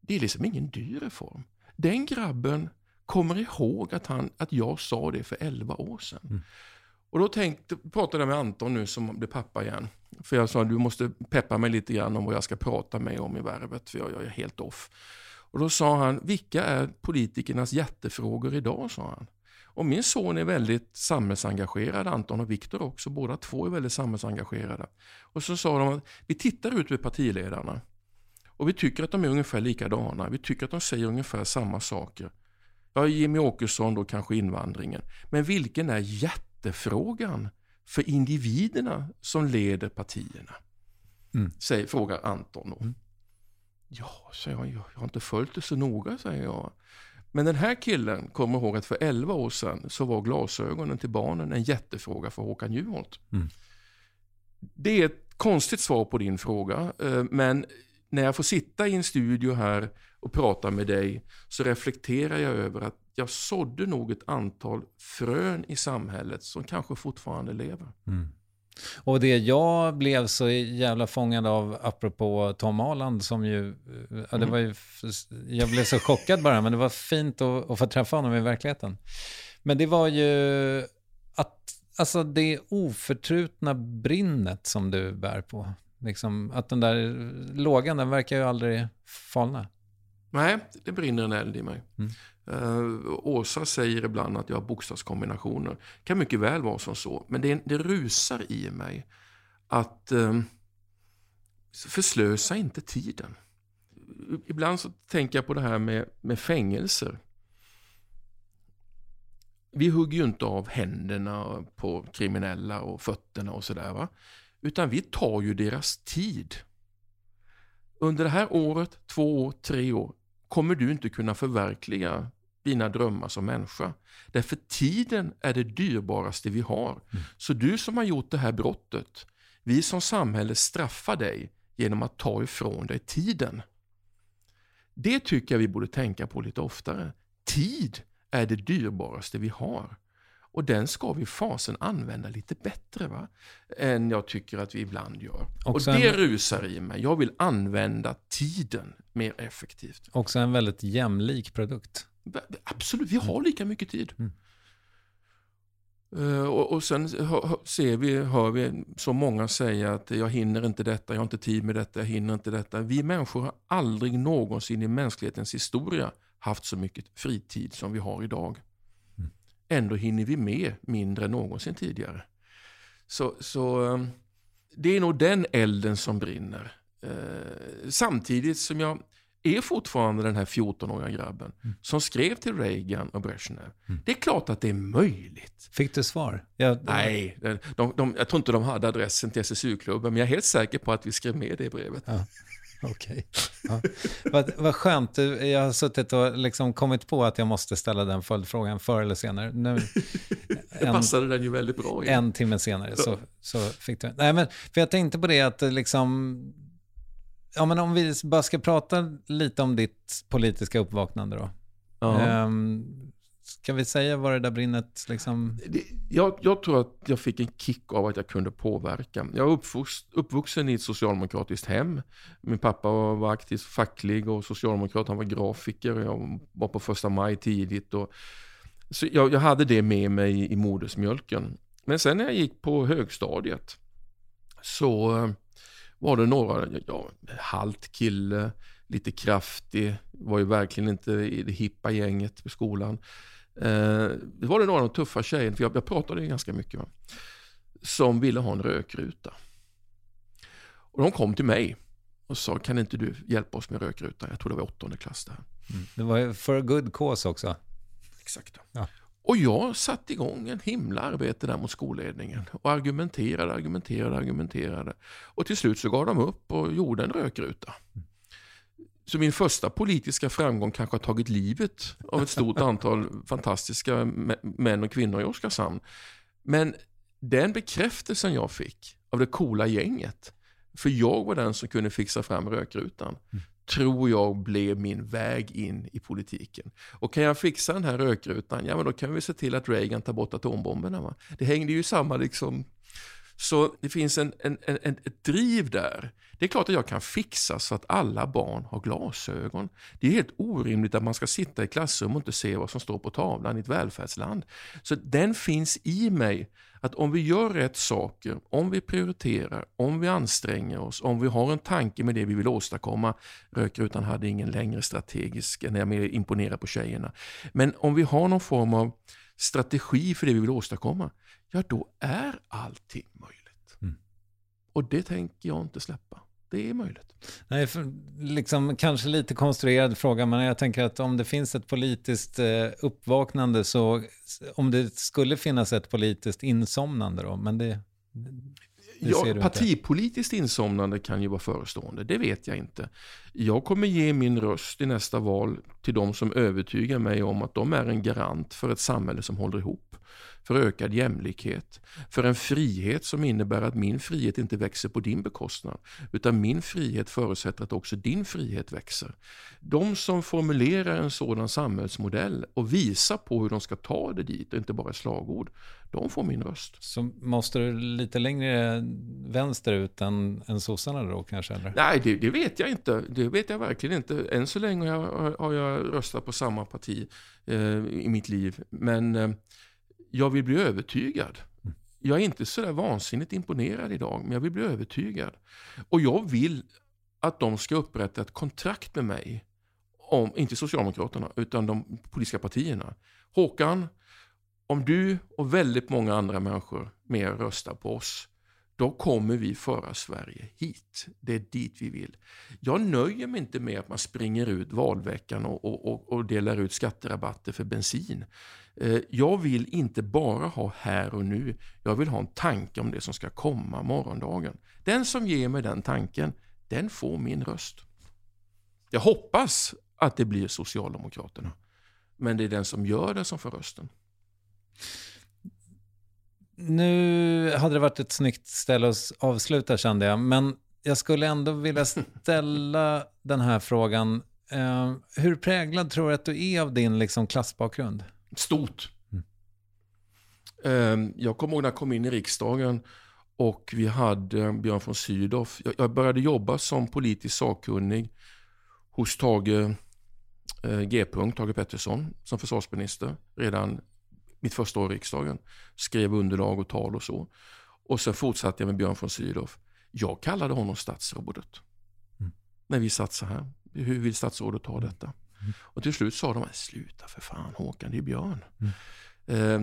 Det är liksom ingen dyr reform. Den grabben kommer ihåg att, han, att jag sa det för 11 år sedan. Mm. Och då tänkte, pratade jag med Anton nu som blir pappa igen. För jag sa du måste peppa mig lite grann om vad jag ska prata med om i värvet. För jag, jag är helt off. Och då sa han, vilka är politikernas hjärtefrågor idag? sa han. Och min son är väldigt samhällsengagerad, Anton och Viktor också. Båda två är väldigt samhällsengagerade. Och så sa de att vi tittar ut med partiledarna. Och vi tycker att de är ungefär likadana. Vi tycker att de säger ungefär samma saker. Ja, Jimmy Åkesson då kanske invandringen. Men vilken är hjärtefrågan för individerna som leder partierna? Mm. Säger, frågar Anton. Mm. Ja, säger jag, jag har inte följt det så noga, säger jag. Men den här killen kommer ihåg att för 11 år sedan så var glasögonen till barnen en jättefråga för Håkan Juholt. Mm. Det är ett konstigt svar på din fråga, eh, men när jag får sitta i en studio här och prata med dig så reflekterar jag över att jag sådde nog ett antal frön i samhället som kanske fortfarande lever. Mm. Och det jag blev så jävla fångad av, apropå Tom Aland, som ju, ja, det mm. var ju, jag blev så chockad bara, men det var fint att, att få träffa honom i verkligheten. Men det var ju att, alltså det oförtrutna brinnet som du bär på. Liksom, att den där lågan, den verkar ju aldrig falna. Nej, det brinner en eld i mig. Mm. Uh, Åsa säger ibland att jag har bokstavskombinationer. Det kan mycket väl vara som så. Men det, det rusar i mig att uh, förslösa inte tiden. Ibland så tänker jag på det här med, med fängelser. Vi hugger ju inte av händerna på kriminella och fötterna och sådär. Utan vi tar ju deras tid. Under det här året, två år, tre år kommer du inte kunna förverkliga dina drömmar som människa. Därför tiden är det dyrbaraste vi har. Mm. Så du som har gjort det här brottet, vi som samhälle straffar dig genom att ta ifrån dig tiden. Det tycker jag vi borde tänka på lite oftare. Tid är det dyrbaraste vi har. Och den ska vi fasen använda lite bättre va? än jag tycker att vi ibland gör. Också och det rusar i mig. Jag vill använda tiden mer effektivt. Också en väldigt jämlik produkt. Absolut, vi har lika mycket tid. Mm. Uh, och, och, sen ser vi, hör vi så många säga att jag hinner inte detta, jag har inte tid med detta, jag hinner inte detta. Vi människor har aldrig någonsin i mänsklighetens historia haft så mycket fritid som vi har idag. Mm. Ändå hinner vi med mindre än någonsin tidigare. Så, så um, det är nog den elden som brinner. Uh, samtidigt som jag är fortfarande den här 14-åriga grabben Mm. som skrev till Reagan och Brezhnev. Det är klart att det är möjligt. Fick du svar? Ja, Nej, de, de, de, jag tror inte de hade adressen till SSU-klubben, men jag är helt säker på att vi skrev med det i brevet. Ja. Okej. Ja. Vad, vad skönt. Jag har suttit och liksom kommit på att jag måste ställa den följdfrågan förr eller senare. Nu, Det passade den ju väldigt bra in. en timme senare så, så fick du... Nej, men för jag tänkte på det att liksom... Ja, men om vi bara ska prata lite om ditt politiska uppvaknande då. Ja. Ehm, ska vi säga var det där brinnet liksom... Jag, jag tror att jag fick en kick av att jag kunde påverka. Jag är uppvuxen i ett socialdemokratiskt hem. Min pappa var, aktiv facklig och socialdemokrat, han var grafiker. Jag var på första maj tidigt. Och, så jag, jag hade det med mig i, modersmjölken. Men sen när jag gick på högstadiet så eh, var det några, ja, halt kille, lite kraftig, var ju verkligen inte i det hippa gänget på skolan. Eh, det var det några av de tuffa tjejerna, för jag, jag pratade ju ganska mycket, va? som ville ha en rökruta. Och de kom till mig och sa, kan inte du hjälpa oss med rökrutan? Jag tror det var åttonde klass där. Det var a good cause också. Exakt. Ja. Och jag satte igång en himla arbete där mot skolledningen och argumenterade, argumenterade, argumenterade. Och till slut så gav de upp och gjorde en rökruta. Så min första politiska framgång kanske har tagit livet av ett stort antal fantastiska mä- män och kvinnor i Oskarshamn. Men den bekräftelsen jag fick av det coola gänget, för jag var den som kunde fixa fram rökrutan, tror jag blev min väg in i politiken. Och kan jag fixa den här rökrutan, ja men då kan vi se till att Reagan tar bort atombomberna. Va? Det hängde ju samma liksom. Så det finns en, en, en, en- ett driv där. Det är klart att jag kan fixa så att alla barn har glasögon. Det är helt orimligt att man ska sitta i klassrum och inte se vad som står på tavlan i ett välfärdsland. Så den finns i mig att om vi gör rätt saker, om vi prioriterar, om vi anstränger oss, om vi har en tanke med det vi vill åstadkomma. Rökrutan hade ingen längre strategisk, när jag mer imponerar på tjejerna. Men om vi har någon form av strategi för det vi vill åstadkomma, ja då är allting möjligt. Och det tänker jag inte släppa. Det är möjligt. Nej, för, liksom, kanske lite konstruerad fråga, men jag tänker att om det finns ett politiskt eh, uppvaknande så om det skulle finnas ett politiskt insomnande då, men det, det ser Ja, du inte. partipolitiskt insomnande kan ju vara förestående, det vet jag inte. Jag kommer ge min röst i nästa val till de som övertygar mig om att de är en garant för ett samhälle som håller ihop. För ökad jämlikhet, för en frihet som innebär att min frihet inte växer på din bekostnad, utan min frihet förutsätter att också din frihet växer. De som formulerar en sådan samhällsmodell och visar på hur de ska ta det dit och inte bara slagord, de får min röst. Så måste du lite längre vänsterut än, än sossarna då kanske? Eller? Nej, det, det vet jag inte. Det vet jag verkligen inte. Än så länge har jag, har jag röstat på samma parti eh, i mitt liv. Men eh, jag vill bli övertygad. Jag är inte sådär vansinnigt imponerad idag, men jag vill bli övertygad. Och jag vill att de ska upprätta ett kontrakt med mig, om, inte Socialdemokraterna, utan de politiska partierna. Håkan, om du och väldigt många andra människor mer röstar på oss, då kommer vi föra Sverige hit. Det är dit vi vill. Jag nöjer mig inte med att man springer ut valveckan och, och, och, och delar ut skatterabatter för bensin. Eh, Jag vill inte bara ha här och nu, jag vill ha en tanke om det som ska komma morgondagen. Den som ger mig den tanken, den får min röst. Jag hoppas att det blir Socialdemokraterna, men det är den som gör det som får rösten. Nu hade det varit ett snyggt ställe att avsluta kände jag, men jag skulle ändå vilja ställa den här frågan. Eh, hur präglad tror du att du är av din liksom, klassbakgrund? Stort. Eh, Jag kommer ihåg när jag kom in i riksdagen och vi hade Björn von Sydow. Jag- började jobba som politisk sakkunnig hos Tage eh, G. Tage Pettersson som försvarsminister redan mitt första år i riksdagen. Skrev underlag och tal och så. Och sen fortsatte jag med Björn von Sydow. Jag kallade honom statsrådet. När vi satt så här. Hur vill statsrådet ha detta? Och till slut sa de, sluta för fan Håkan, det är Björn. Eh,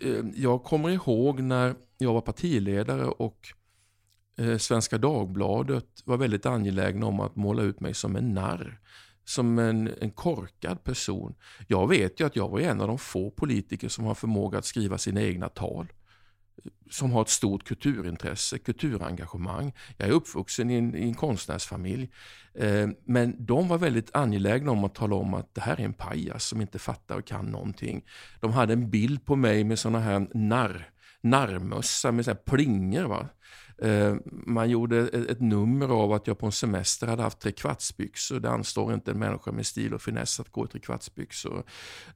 eh, Jag kommer ihåg när jag var partiledare och eh, Svenska Dagbladet var väldigt angelägna om att måla ut mig som en narr. Som en, en korkad person. Jag vet ju att jag var en av de få politiker som har förmåga att skriva sina egna tal som har ett stort kulturintresse, kulturengagemang. Jag är uppvuxen i en, i en konstnärsfamilj. Eh, men de var väldigt angelägna om att tala om att det här är en pajas som inte fattar och kan någonting. De hade en bild på mig med såna här narr, narrmössa med så plingor. Va? Eh, man gjorde ett, ett, nummer av att jag på en semester hade haft trekvartsbyxor. Det anstår inte en människa med stil och finess att gå i trekvartsbyxor.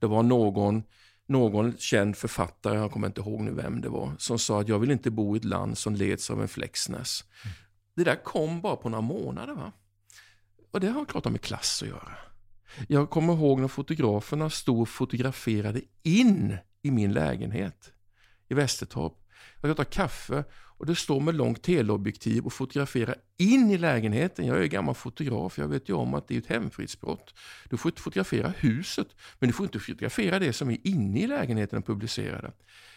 Det var någon någon känd författare, jag kommer inte ihåg nu vem det var, som sa att jag vill inte bo i ett land som leds av en Flexness. Mm. Det där kom bara på några månader. va? Och det har klart med klass att göra. Jag kommer ihåg när fotograferna stod och fotograferade in i min lägenhet i Västertorp. Jag ska ta kaffe och det står med långt teleobjektiv och fotograferar in i lägenheten. Jag är gammal fotograf, jag vet ju om att det är ett hemfridsbrott. Du får inte fotografera huset, men du får inte fotografera det som är inne i lägenheten och publicera det.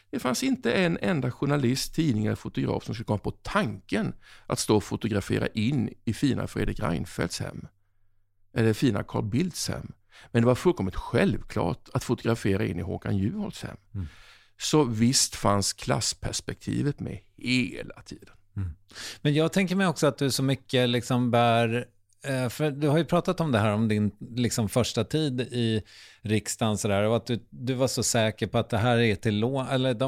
Det fanns inte en enda journalist, tidning eller fotograf som skulle komma på tanken att stå och fotografera in i fina Fredrik Reinfeldts hem. Eller fina Carl Bildts hem. Men det var fullkomligt självklart att fotografera in i Håkan Juholts hem. Mm. Så visst fanns klassperspektivet med hela tiden. Mm. Men jag tänker mig också att du så mycket liksom bär eh, för du har ju pratat om det här om din liksom, första tid i riksdagen sådär, och att du, du var så säker på att det här är till lån.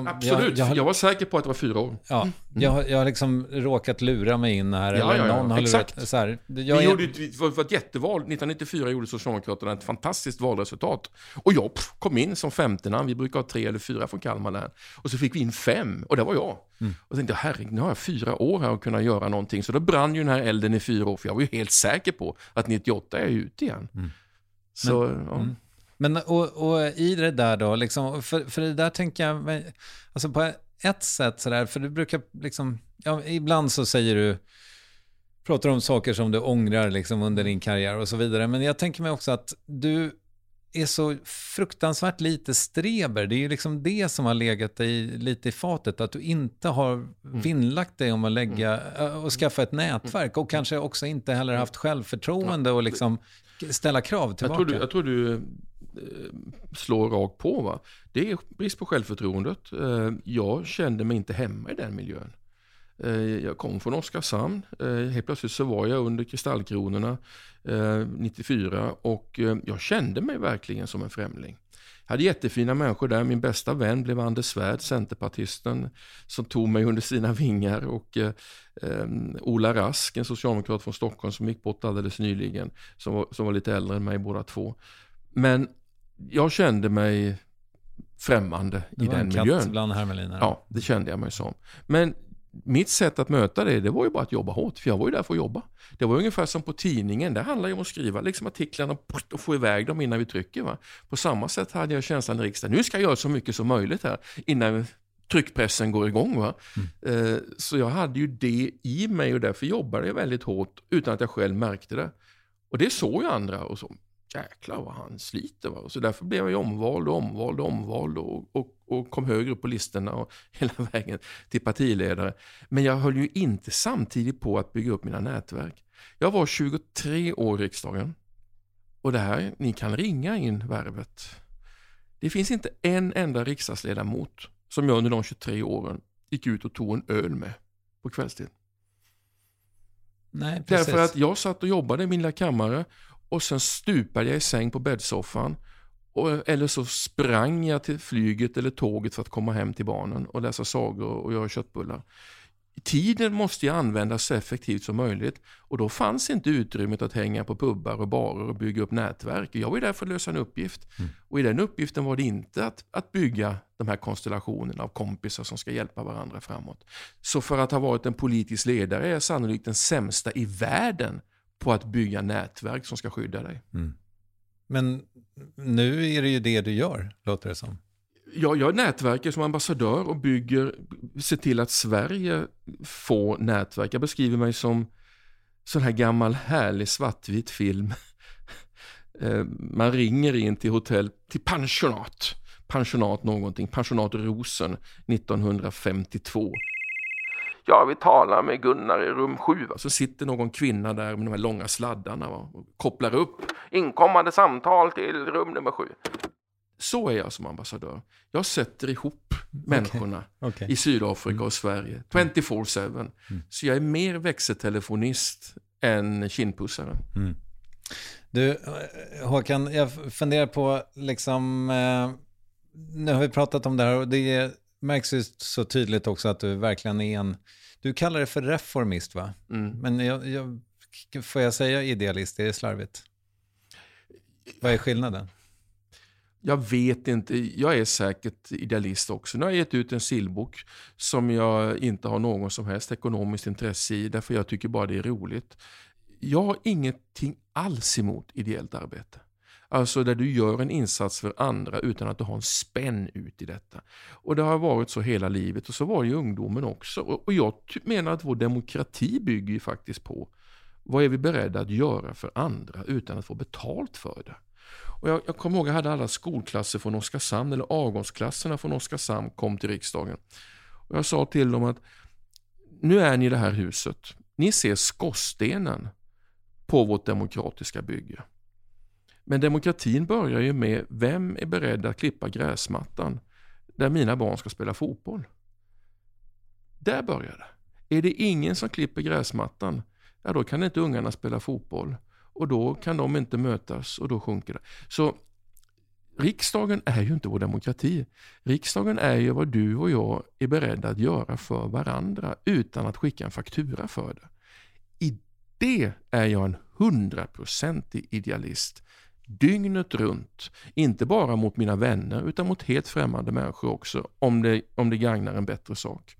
Absolut, jag, jag, jag, var säker på att det var fyra år. Ja, mm. jag, jag har liksom råkat lura mig in här. Ja, eller ja, någon har exakt. Lurat, så här, jag, Vi gjorde, det var ett jätteval, 1994 gjorde Socialdemokraterna ett fantastiskt valresultat. Och jag pff, kom in som femte namn, vi brukar ha tre eller fyra från Kalmar län. Och så fick vi in fem, och det var jag. Mm. Och tänkte, herregud, nu har jag fyra år här att kunna göra någonting. Så då brann ju den här elden i fyra år, för jag var ju helt säker på att 98 är jag ute igen. Mm. Så, Men, ja. Mm. Men och, och, i det där då, liksom, för, för det där tänker jag, alltså på ett sätt sådär, för du brukar liksom, ja, ibland så säger du, pratar om saker som du ångrar liksom under din karriär och så vidare. Men jag tänker mig också att du är så fruktansvärt lite streber. Det är ju liksom det som har legat dig lite i fatet, att du inte har mm. vinnlagt dig om att lägga mm. och skaffa ett nätverk och kanske också inte heller haft självförtroende och liksom ställa krav tillbaka. Jag tror du, jag tror du eh, Eh, slår rakt på. Va? Det är brist på självförtroendet. Eh, jag kände mig inte hemma i den miljön. Eh, jag kom från Oskarshamn. Helt plötsligt så var jag under Kristallkronorna 94 och jag kände mig verkligen som en främling. Jag hade jättefina människor där. Min bästa vän blev Anders Svärd, centerpartisten, som tog mig under sina vingar. Och eh, Ola Rask, en socialdemokrat från Stockholm som gick bort alldeles nyligen, som var, som var lite äldre än mig båda två. Men jag kände mig främmande i den miljön. bland hermeliner. Ja, det kände jag mig som. Men mitt sätt att möta det, det var ju bara att jobba hårt, för jag var ju där för att jobba. Det var ungefär som på tidningen, det handlar ju om att skriva liksom artiklarna och få iväg dem innan vi trycker. Va? På samma sätt hade jag känslan i riksdagen, nu ska jag göra så mycket som möjligt här innan tryckpressen går igång. Va? Mm. Eh, så jag hade ju det i mig och därför jobbade jag väldigt hårt utan att jag själv märkte det. Och det såg ju andra och så, jäklar vad han sliter. Va? Så därför blev jag omvald och omvald och omvald och, och, och kom högre upp på listorna och hela vägen till partiledare. Men jag höll ju inte samtidigt på att bygga upp mina nätverk. Jag var 23 år i riksdagen. Och det här, ni kan ringa in värvet. Det finns inte en enda riksdagsledamot som jag under de 23 åren gick ut och tog en öl med på kvällstid. Nej. Därför att jag satt och jobbade i min lilla kammare och sen stupade jag i säng på bäddsoffan. Och, eller så sprang jag till flyget eller tåget för att komma hem till barnen och läsa sagor och göra köttbullar. Tiden måste ju användas så effektivt som möjligt och då fanns inte utrymmet att hänga på pubbar och barer och bygga upp nätverk. Jag var där för att lösa en uppgift mm. och i den uppgiften var det inte att, att bygga de här konstellationerna av kompisar som ska hjälpa varandra framåt. Så för att ha varit en politisk ledare är jag sannolikt den sämsta i världen på att bygga nätverk som ska skydda dig. Mm. Men nu är det ju det du gör, låter det som. Ja, jag nätverkar som ambassadör och bygger, ser till att Sverige får nätverk. Jag beskriver mig som sån här gammal härlig svartvit film. Eh, man ringer in till hotell, till pensionat, pensionat någonting, pensionat Rosen 1952. Ja, vi talar med Gunnar i rum 7. Så sitter någon kvinna där med de här långa sladdarna va? och kopplar upp inkommande samtal till rum nummer 7. Så är jag som ambassadör. Jag sätter ihop människorna okay. i Sydafrika och Sverige 24-7. Mm. Så jag är mer växeltelefonist än kindpussare. Mm. Du, Håkan, jag funderar på, liksom, eh, nu har vi pratat om det här och det märks ju så tydligt också att du verkligen är en, du kallar det för reformist va? Mm. Men jag, jag, får jag säga idealist, är det slarvigt? Vad är skillnaden? Jag vet inte. Jag är säkert idealist också. Nu har jag gett ut en sillbok som jag inte har någon som helst ekonomiskt intresse i, därför jag tycker bara det är roligt. Jag har ingenting alls emot ideellt arbete. Alltså där du gör en insats för andra utan att du har en spänn ut i detta. Och det har varit så hela livet och så var det i ungdomen också. Och jag menar att vår demokrati bygger ju faktiskt på vad är vi beredda att göra för andra utan att få betalt för det. Och jag, jag kommer ihåg att jag hade alla skolklasser från Oskarshamn, eller avgångsklasserna från Oskarshamn kom till riksdagen. Och jag sa till dem att nu är ni i det här huset. Ni ser skorstenen på vårt demokratiska bygge. Men demokratin börjar ju med vem är beredd att klippa gräsmattan där mina barn ska spela fotboll. Där börjar det. Är det ingen som klipper gräsmattan, ja då kan inte ungarna spela fotboll och då kan de inte mötas och då sjunker det. Så riksdagen är ju inte vår demokrati. Riksdagen är ju vad du och jag är beredda att göra för varandra utan att skicka en faktura för det. I det är jag en hundraprocentig idealist. Dygnet runt. Inte bara mot mina vänner utan mot helt främmande människor också om det, om det gagnar en bättre sak.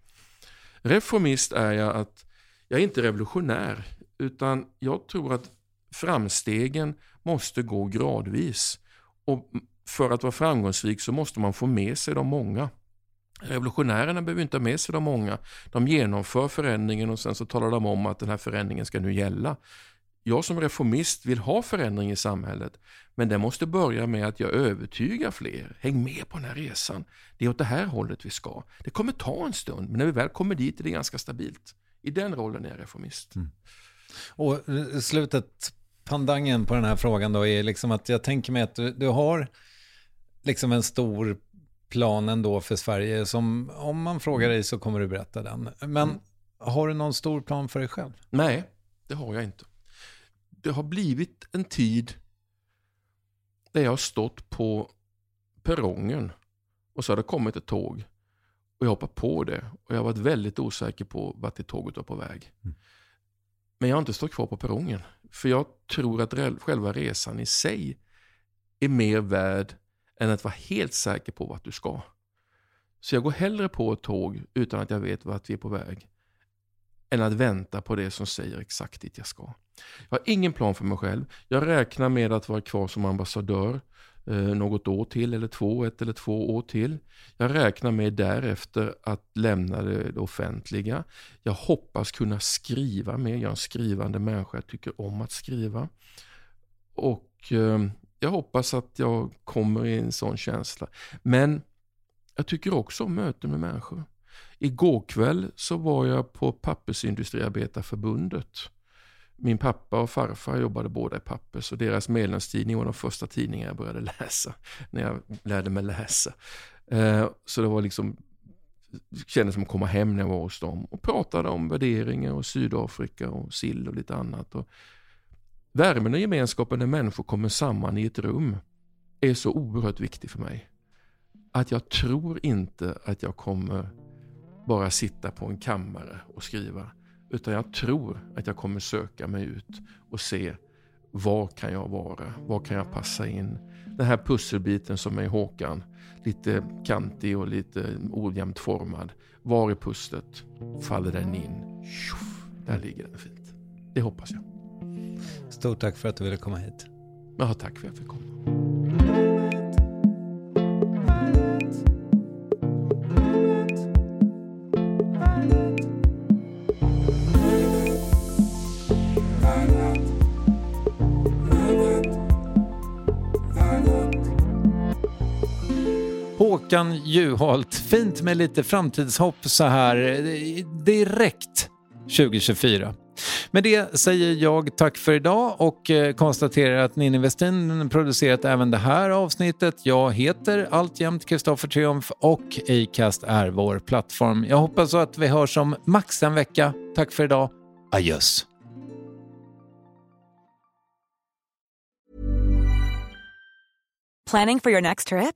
Reformist är jag att jag är inte revolutionär utan jag tror att framstegen måste gå gradvis. Och för att vara framgångsrik så måste man få med sig de många. Revolutionärerna behöver inte ha med sig de många. De genomför förändringen och sen så talar de om att den här förändringen ska nu gälla. Jag som reformist vill ha förändring i samhället, men det måste börja med att jag övertygar fler. Häng med på den här resan. Det är åt det här hållet vi ska. Det kommer ta en stund, men när vi väl kommer dit är det ganska stabilt. I den rollen är jag reformist. Mm. Och slutet pandangen på den här frågan då är liksom att jag tänker mig att du, du har liksom en stor plan ändå för Sverige som om man frågar dig så kommer du berätta den. Men mm. har du någon stor plan för dig själv? Nej, det har jag inte. Det har blivit en tid där jag har stått på perrongen och så har det kommit ett tåg och jag hoppar på det och jag har varit väldigt osäker på vart det tåget var på väg. Mm. Men jag har inte stått kvar på perrongen. För jag tror att själva resan i sig är mer värd än att vara helt säker på vart du ska. Så jag går hellre på ett tåg utan att jag vet vart vi är på väg än att vänta på det som säger exakt dit jag ska. Jag har ingen plan för mig själv. Jag räknar med att vara kvar som ambassadör eh, något år till eller två, ett eller två år till. Jag räknar med därefter att lämna det offentliga. Jag hoppas kunna skriva mer. Jag är en skrivande människa. Jag tycker om att skriva. Och eh, jag hoppas att jag kommer i en sån känsla. Men jag tycker också om möten med människor. Igår kväll så var jag på Pappersindustriarbetarförbundet min pappa och farfar jobbade båda i Pappers och deras medlemstidning var de första tidningarna jag började läsa när jag lärde mig läsa. Eh, så det var liksom kändes som att komma hem när jag var hos dem och pratade om värderingar och Sydafrika och sill och lite annat. Och värmen och gemenskapen när människor kommer samman i ett rum är så oerhört viktig för mig. Att jag tror inte att jag kommer bara sitta på en kammare och skriva. Utan jag tror att jag kommer söka mig ut och se var kan jag vara? Var kan jag passa in? Den här pusselbiten som är Håkan, lite kantig och lite ojämnt formad. Var i pusslet faller den in? Tjoff, där ligger den fint. Det hoppas jag. Stort tack för att du ville komma hit. Ja, tack för att jag fick komma. Håkan Juholt. Fint med lite framtidshopp så här direkt 2024. Med det säger jag tack för idag och eh, konstaterar att Ninni Westin producerat även det här avsnittet. Jag heter alltjämt Kristoffer Triumf och Acast är vår plattform. Jag hoppas att vi hörs om max en vecka. Tack för idag. Adjöss. Planning for your next trip?